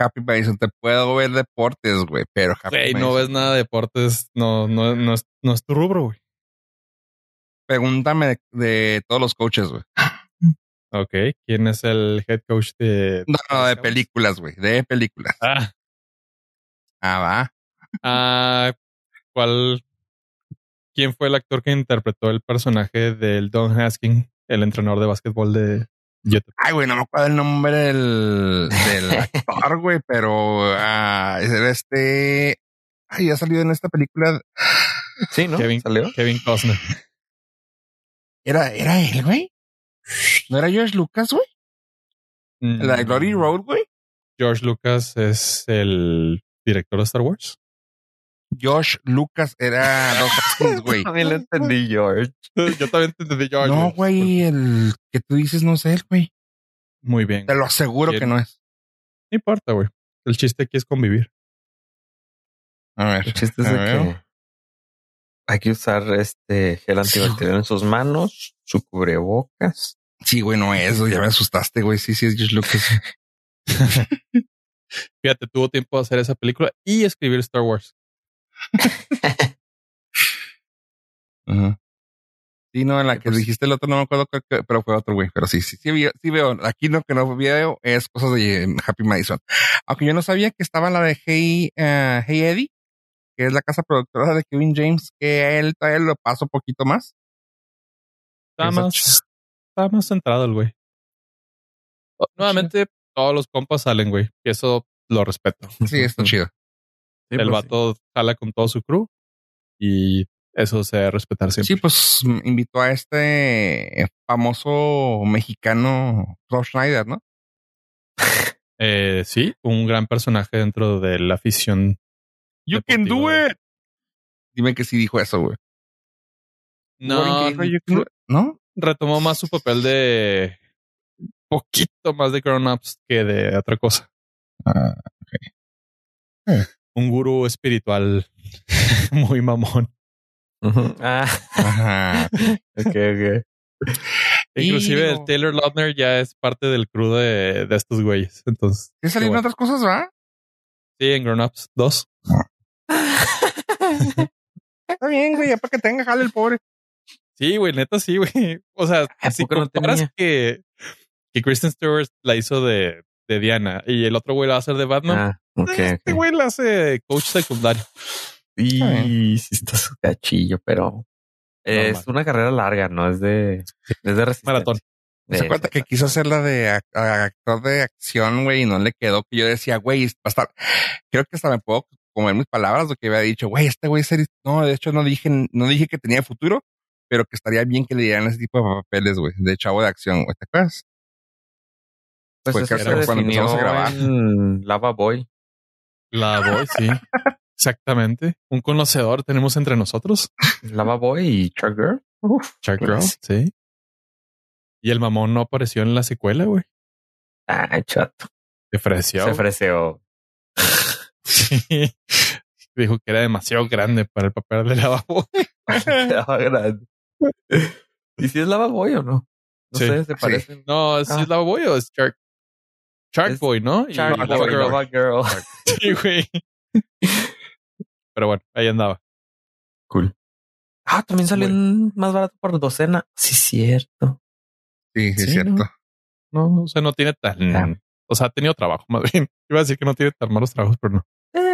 S1: Happy Madison, te puedo ver deportes, güey, pero Happy
S2: no
S1: Madison-
S2: ves nada de deportes, no, no, no, es, no es tu rubro, güey.
S1: Pregúntame de, de todos los coaches, güey.
S2: Ok, ¿quién es el head coach de?
S1: No, no, de películas, güey, de películas.
S2: Ah,
S1: Ah, va.
S2: ah, ¿cuál? ¿Quién fue el actor que interpretó el personaje del Don Haskin, el entrenador de básquetbol de Utah?
S1: Ay, güey, no me acuerdo el nombre del, del actor, güey, pero ah, era este. Ay, ha salido en esta película.
S3: Sí, ¿no?
S2: Kevin,
S3: ¿Salió?
S2: Kevin Costner.
S1: Era, era él, güey. ¿No era George Lucas, güey? La de Glory
S2: Mm,
S1: Road, güey.
S2: George Lucas es el director de Star Wars.
S1: Josh Lucas era Doc Haskins, güey.
S3: También lo entendí, George.
S2: Yo también te entendí George.
S1: No, güey, el que tú dices no es él, güey.
S2: Muy bien.
S1: Te lo aseguro
S2: Bien.
S1: que no es.
S2: No importa, güey. El chiste aquí es convivir.
S1: A ver.
S3: El chiste es de
S1: ver.
S3: que hay que usar este gel antibacterial en sus manos, su cubrebocas.
S1: Sí, güey, no es. Ya me asustaste, güey. Sí, sí, es George Lucas.
S2: Fíjate, tuvo tiempo de hacer esa película y escribir Star Wars.
S1: Ajá. Sí, no, en la
S3: Sí,
S1: que
S3: pues.
S1: dijiste el otro no me acuerdo, pero fue otro güey. Pero sí, sí, sí, vi- sí veo. Aquí lo que no veo es cosas de Happy Madison. Aunque yo no sabía que estaba la de Hey, eh, hey Eddie, que es la casa productora de Kevin James, que a él todavía lo paso poquito más.
S2: Está
S1: Esa
S2: más, está más centrado el güey. Nuevamente, todos los compas salen, güey. Y eso lo respeto.
S1: Sí, está chido.
S3: Sí,
S2: el
S3: pues,
S2: vato jala con todo su crew y eso se debe respetar siempre.
S1: Sí, pues mm, invitó a este famoso mexicano Rob Schneider, ¿no?
S2: Eh, sí, un gran personaje dentro de la afición.
S1: You can do it. Dime que sí dijo eso, güey.
S2: No,
S1: ¿no?
S2: retomó más su papel de poquito más de grown ups que de otra cosa.
S1: Ah,
S2: Un gurú espiritual muy mamón.
S3: Ah,
S1: ajá.
S3: ok, ok.
S2: Inclusive
S1: Y-
S2: el Taylor Lautner ya es parte del crew de, de estos güeyes. Entonces,
S1: ¿Qué salieron
S2: bueno.
S1: otras cosas, va?
S2: sí, en Grown Ups 2.
S1: Está bien, güey, ya para que tenga jale el pobre.
S2: Sí, güey, neta, sí, güey. O sea,
S3: ¿A
S2: si
S3: no
S2: comparas
S3: tenía?
S2: que, que Kristen Stewart la hizo de, de Diana y el otro güey la va a hacer de Batman,
S3: Ah, ok,
S2: este güey la hace coach secundario.
S3: Y sí está su cachillo, pero es
S2: Normal.
S3: una carrera larga, no es de, es de resistencia.
S2: Maratón.
S3: De-
S1: Se cuenta que quiso hacer la de a- actor de acción, güey, y no le quedó. Que yo decía, güey, va a estar. Creo que hasta me puedo comer mis palabras, lo que había dicho, güey, este güey, serio- no, de hecho no dije, no dije que tenía futuro, pero que estaría bien que le dieran ese tipo de papeles, güey, de chavo de acción, güey, ¿te acuerdas?
S3: Pues
S1: fue
S3: eso
S1: que
S3: se
S1: era cuando empezamos a grabar.
S3: Lava Boy.
S2: La voy, sí. Exactamente. Un conocedor tenemos entre nosotros.
S3: Lava Boy y Shark Girl. Uf,
S2: Shark Girl,
S3: clásico.
S2: sí. Y el mamón no apareció en la secuela, güey.
S3: Ay, chato.
S2: Se ofreció.
S3: Se ofreció.
S2: Sí. Dijo que era demasiado grande para el papel de lavabo.
S3: Quedaba grande. ¿Y si es Lava Boy o no? No
S2: Sí,
S3: sé, se
S1: sí.
S3: parecen.
S2: No, ¿es
S3: Ah.
S2: Lava Boy o es Shark? Shark
S3: Es
S2: Boy, ¿no? Y
S3: Shark
S2: Lava
S3: Boy,
S2: Girl.
S3: Lava Girl.
S2: Sí, güey. Pero bueno, ahí andaba.
S3: Cool. Ah, también salió en más barato por docena. Sí, cierto.
S1: Sí, sí,
S2: Sí,
S1: es cierto.
S2: ¿no? No, o sea, no tiene tan.
S3: Ah.
S2: O sea, ha tenido trabajo, más bien. Iba a decir que no tiene tan malos trabajos, pero no.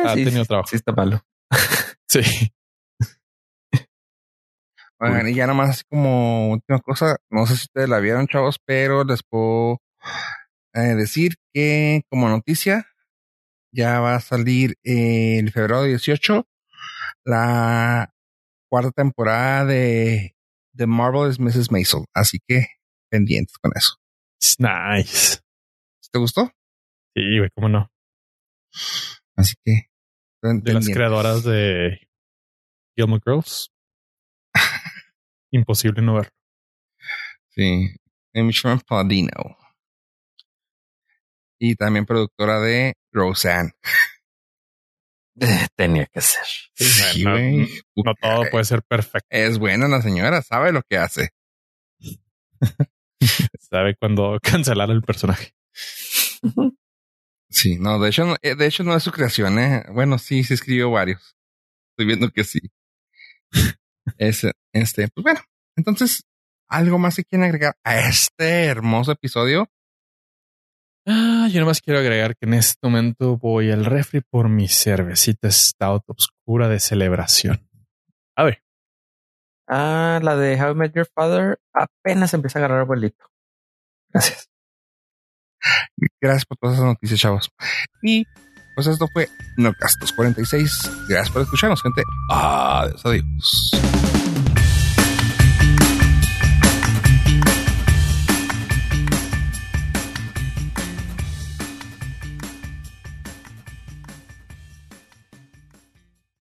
S2: Ha
S3: sí,
S2: tenido trabajo.
S3: sí está malo.
S2: Sí.
S1: Oigan, y ya nomás así como última cosa, no sé si ustedes la vieron, chavos, pero les puedo eh, decir que como noticia ya va a salir el febrero 18 la cuarta temporada de The Marvelous Mrs. Maisel, así que pendientes con eso.
S2: It's nice.
S1: ¿Te gustó?
S2: Sí, güey, cómo no.
S1: Así que
S2: De las creadoras de Gilmore Girls. Imposible no verlo.
S1: Sí, Amy Sherman Palladino. Y también productora de Roseanne.
S3: Tenía que ser.
S1: Sí,
S2: no,
S1: güey.
S2: No todo puede ser perfecto.
S1: Es buena la señora, sabe lo que hace.
S2: Sabe cuándo cancelar el personaje.
S1: Sí, no, de hecho, no, eh, de hecho no es su creación, eh. Bueno, sí, sí escribió varios. Estoy viendo que sí. Es, este, pues bueno, entonces, ¿algo más que quieren agregar a este hermoso episodio?
S2: Ah, yo nomás quiero agregar que en este momento voy al refri por mi cervecita stout oscura de celebración. A ver,
S3: Ah, la de How I Met Your Father apenas empieza a agarrar vuelito. Gracias.
S1: Gracias por todas esas noticias, chavos. Y pues esto fue Nocastos 46. Gracias por escucharnos, gente. Adiós, adiós.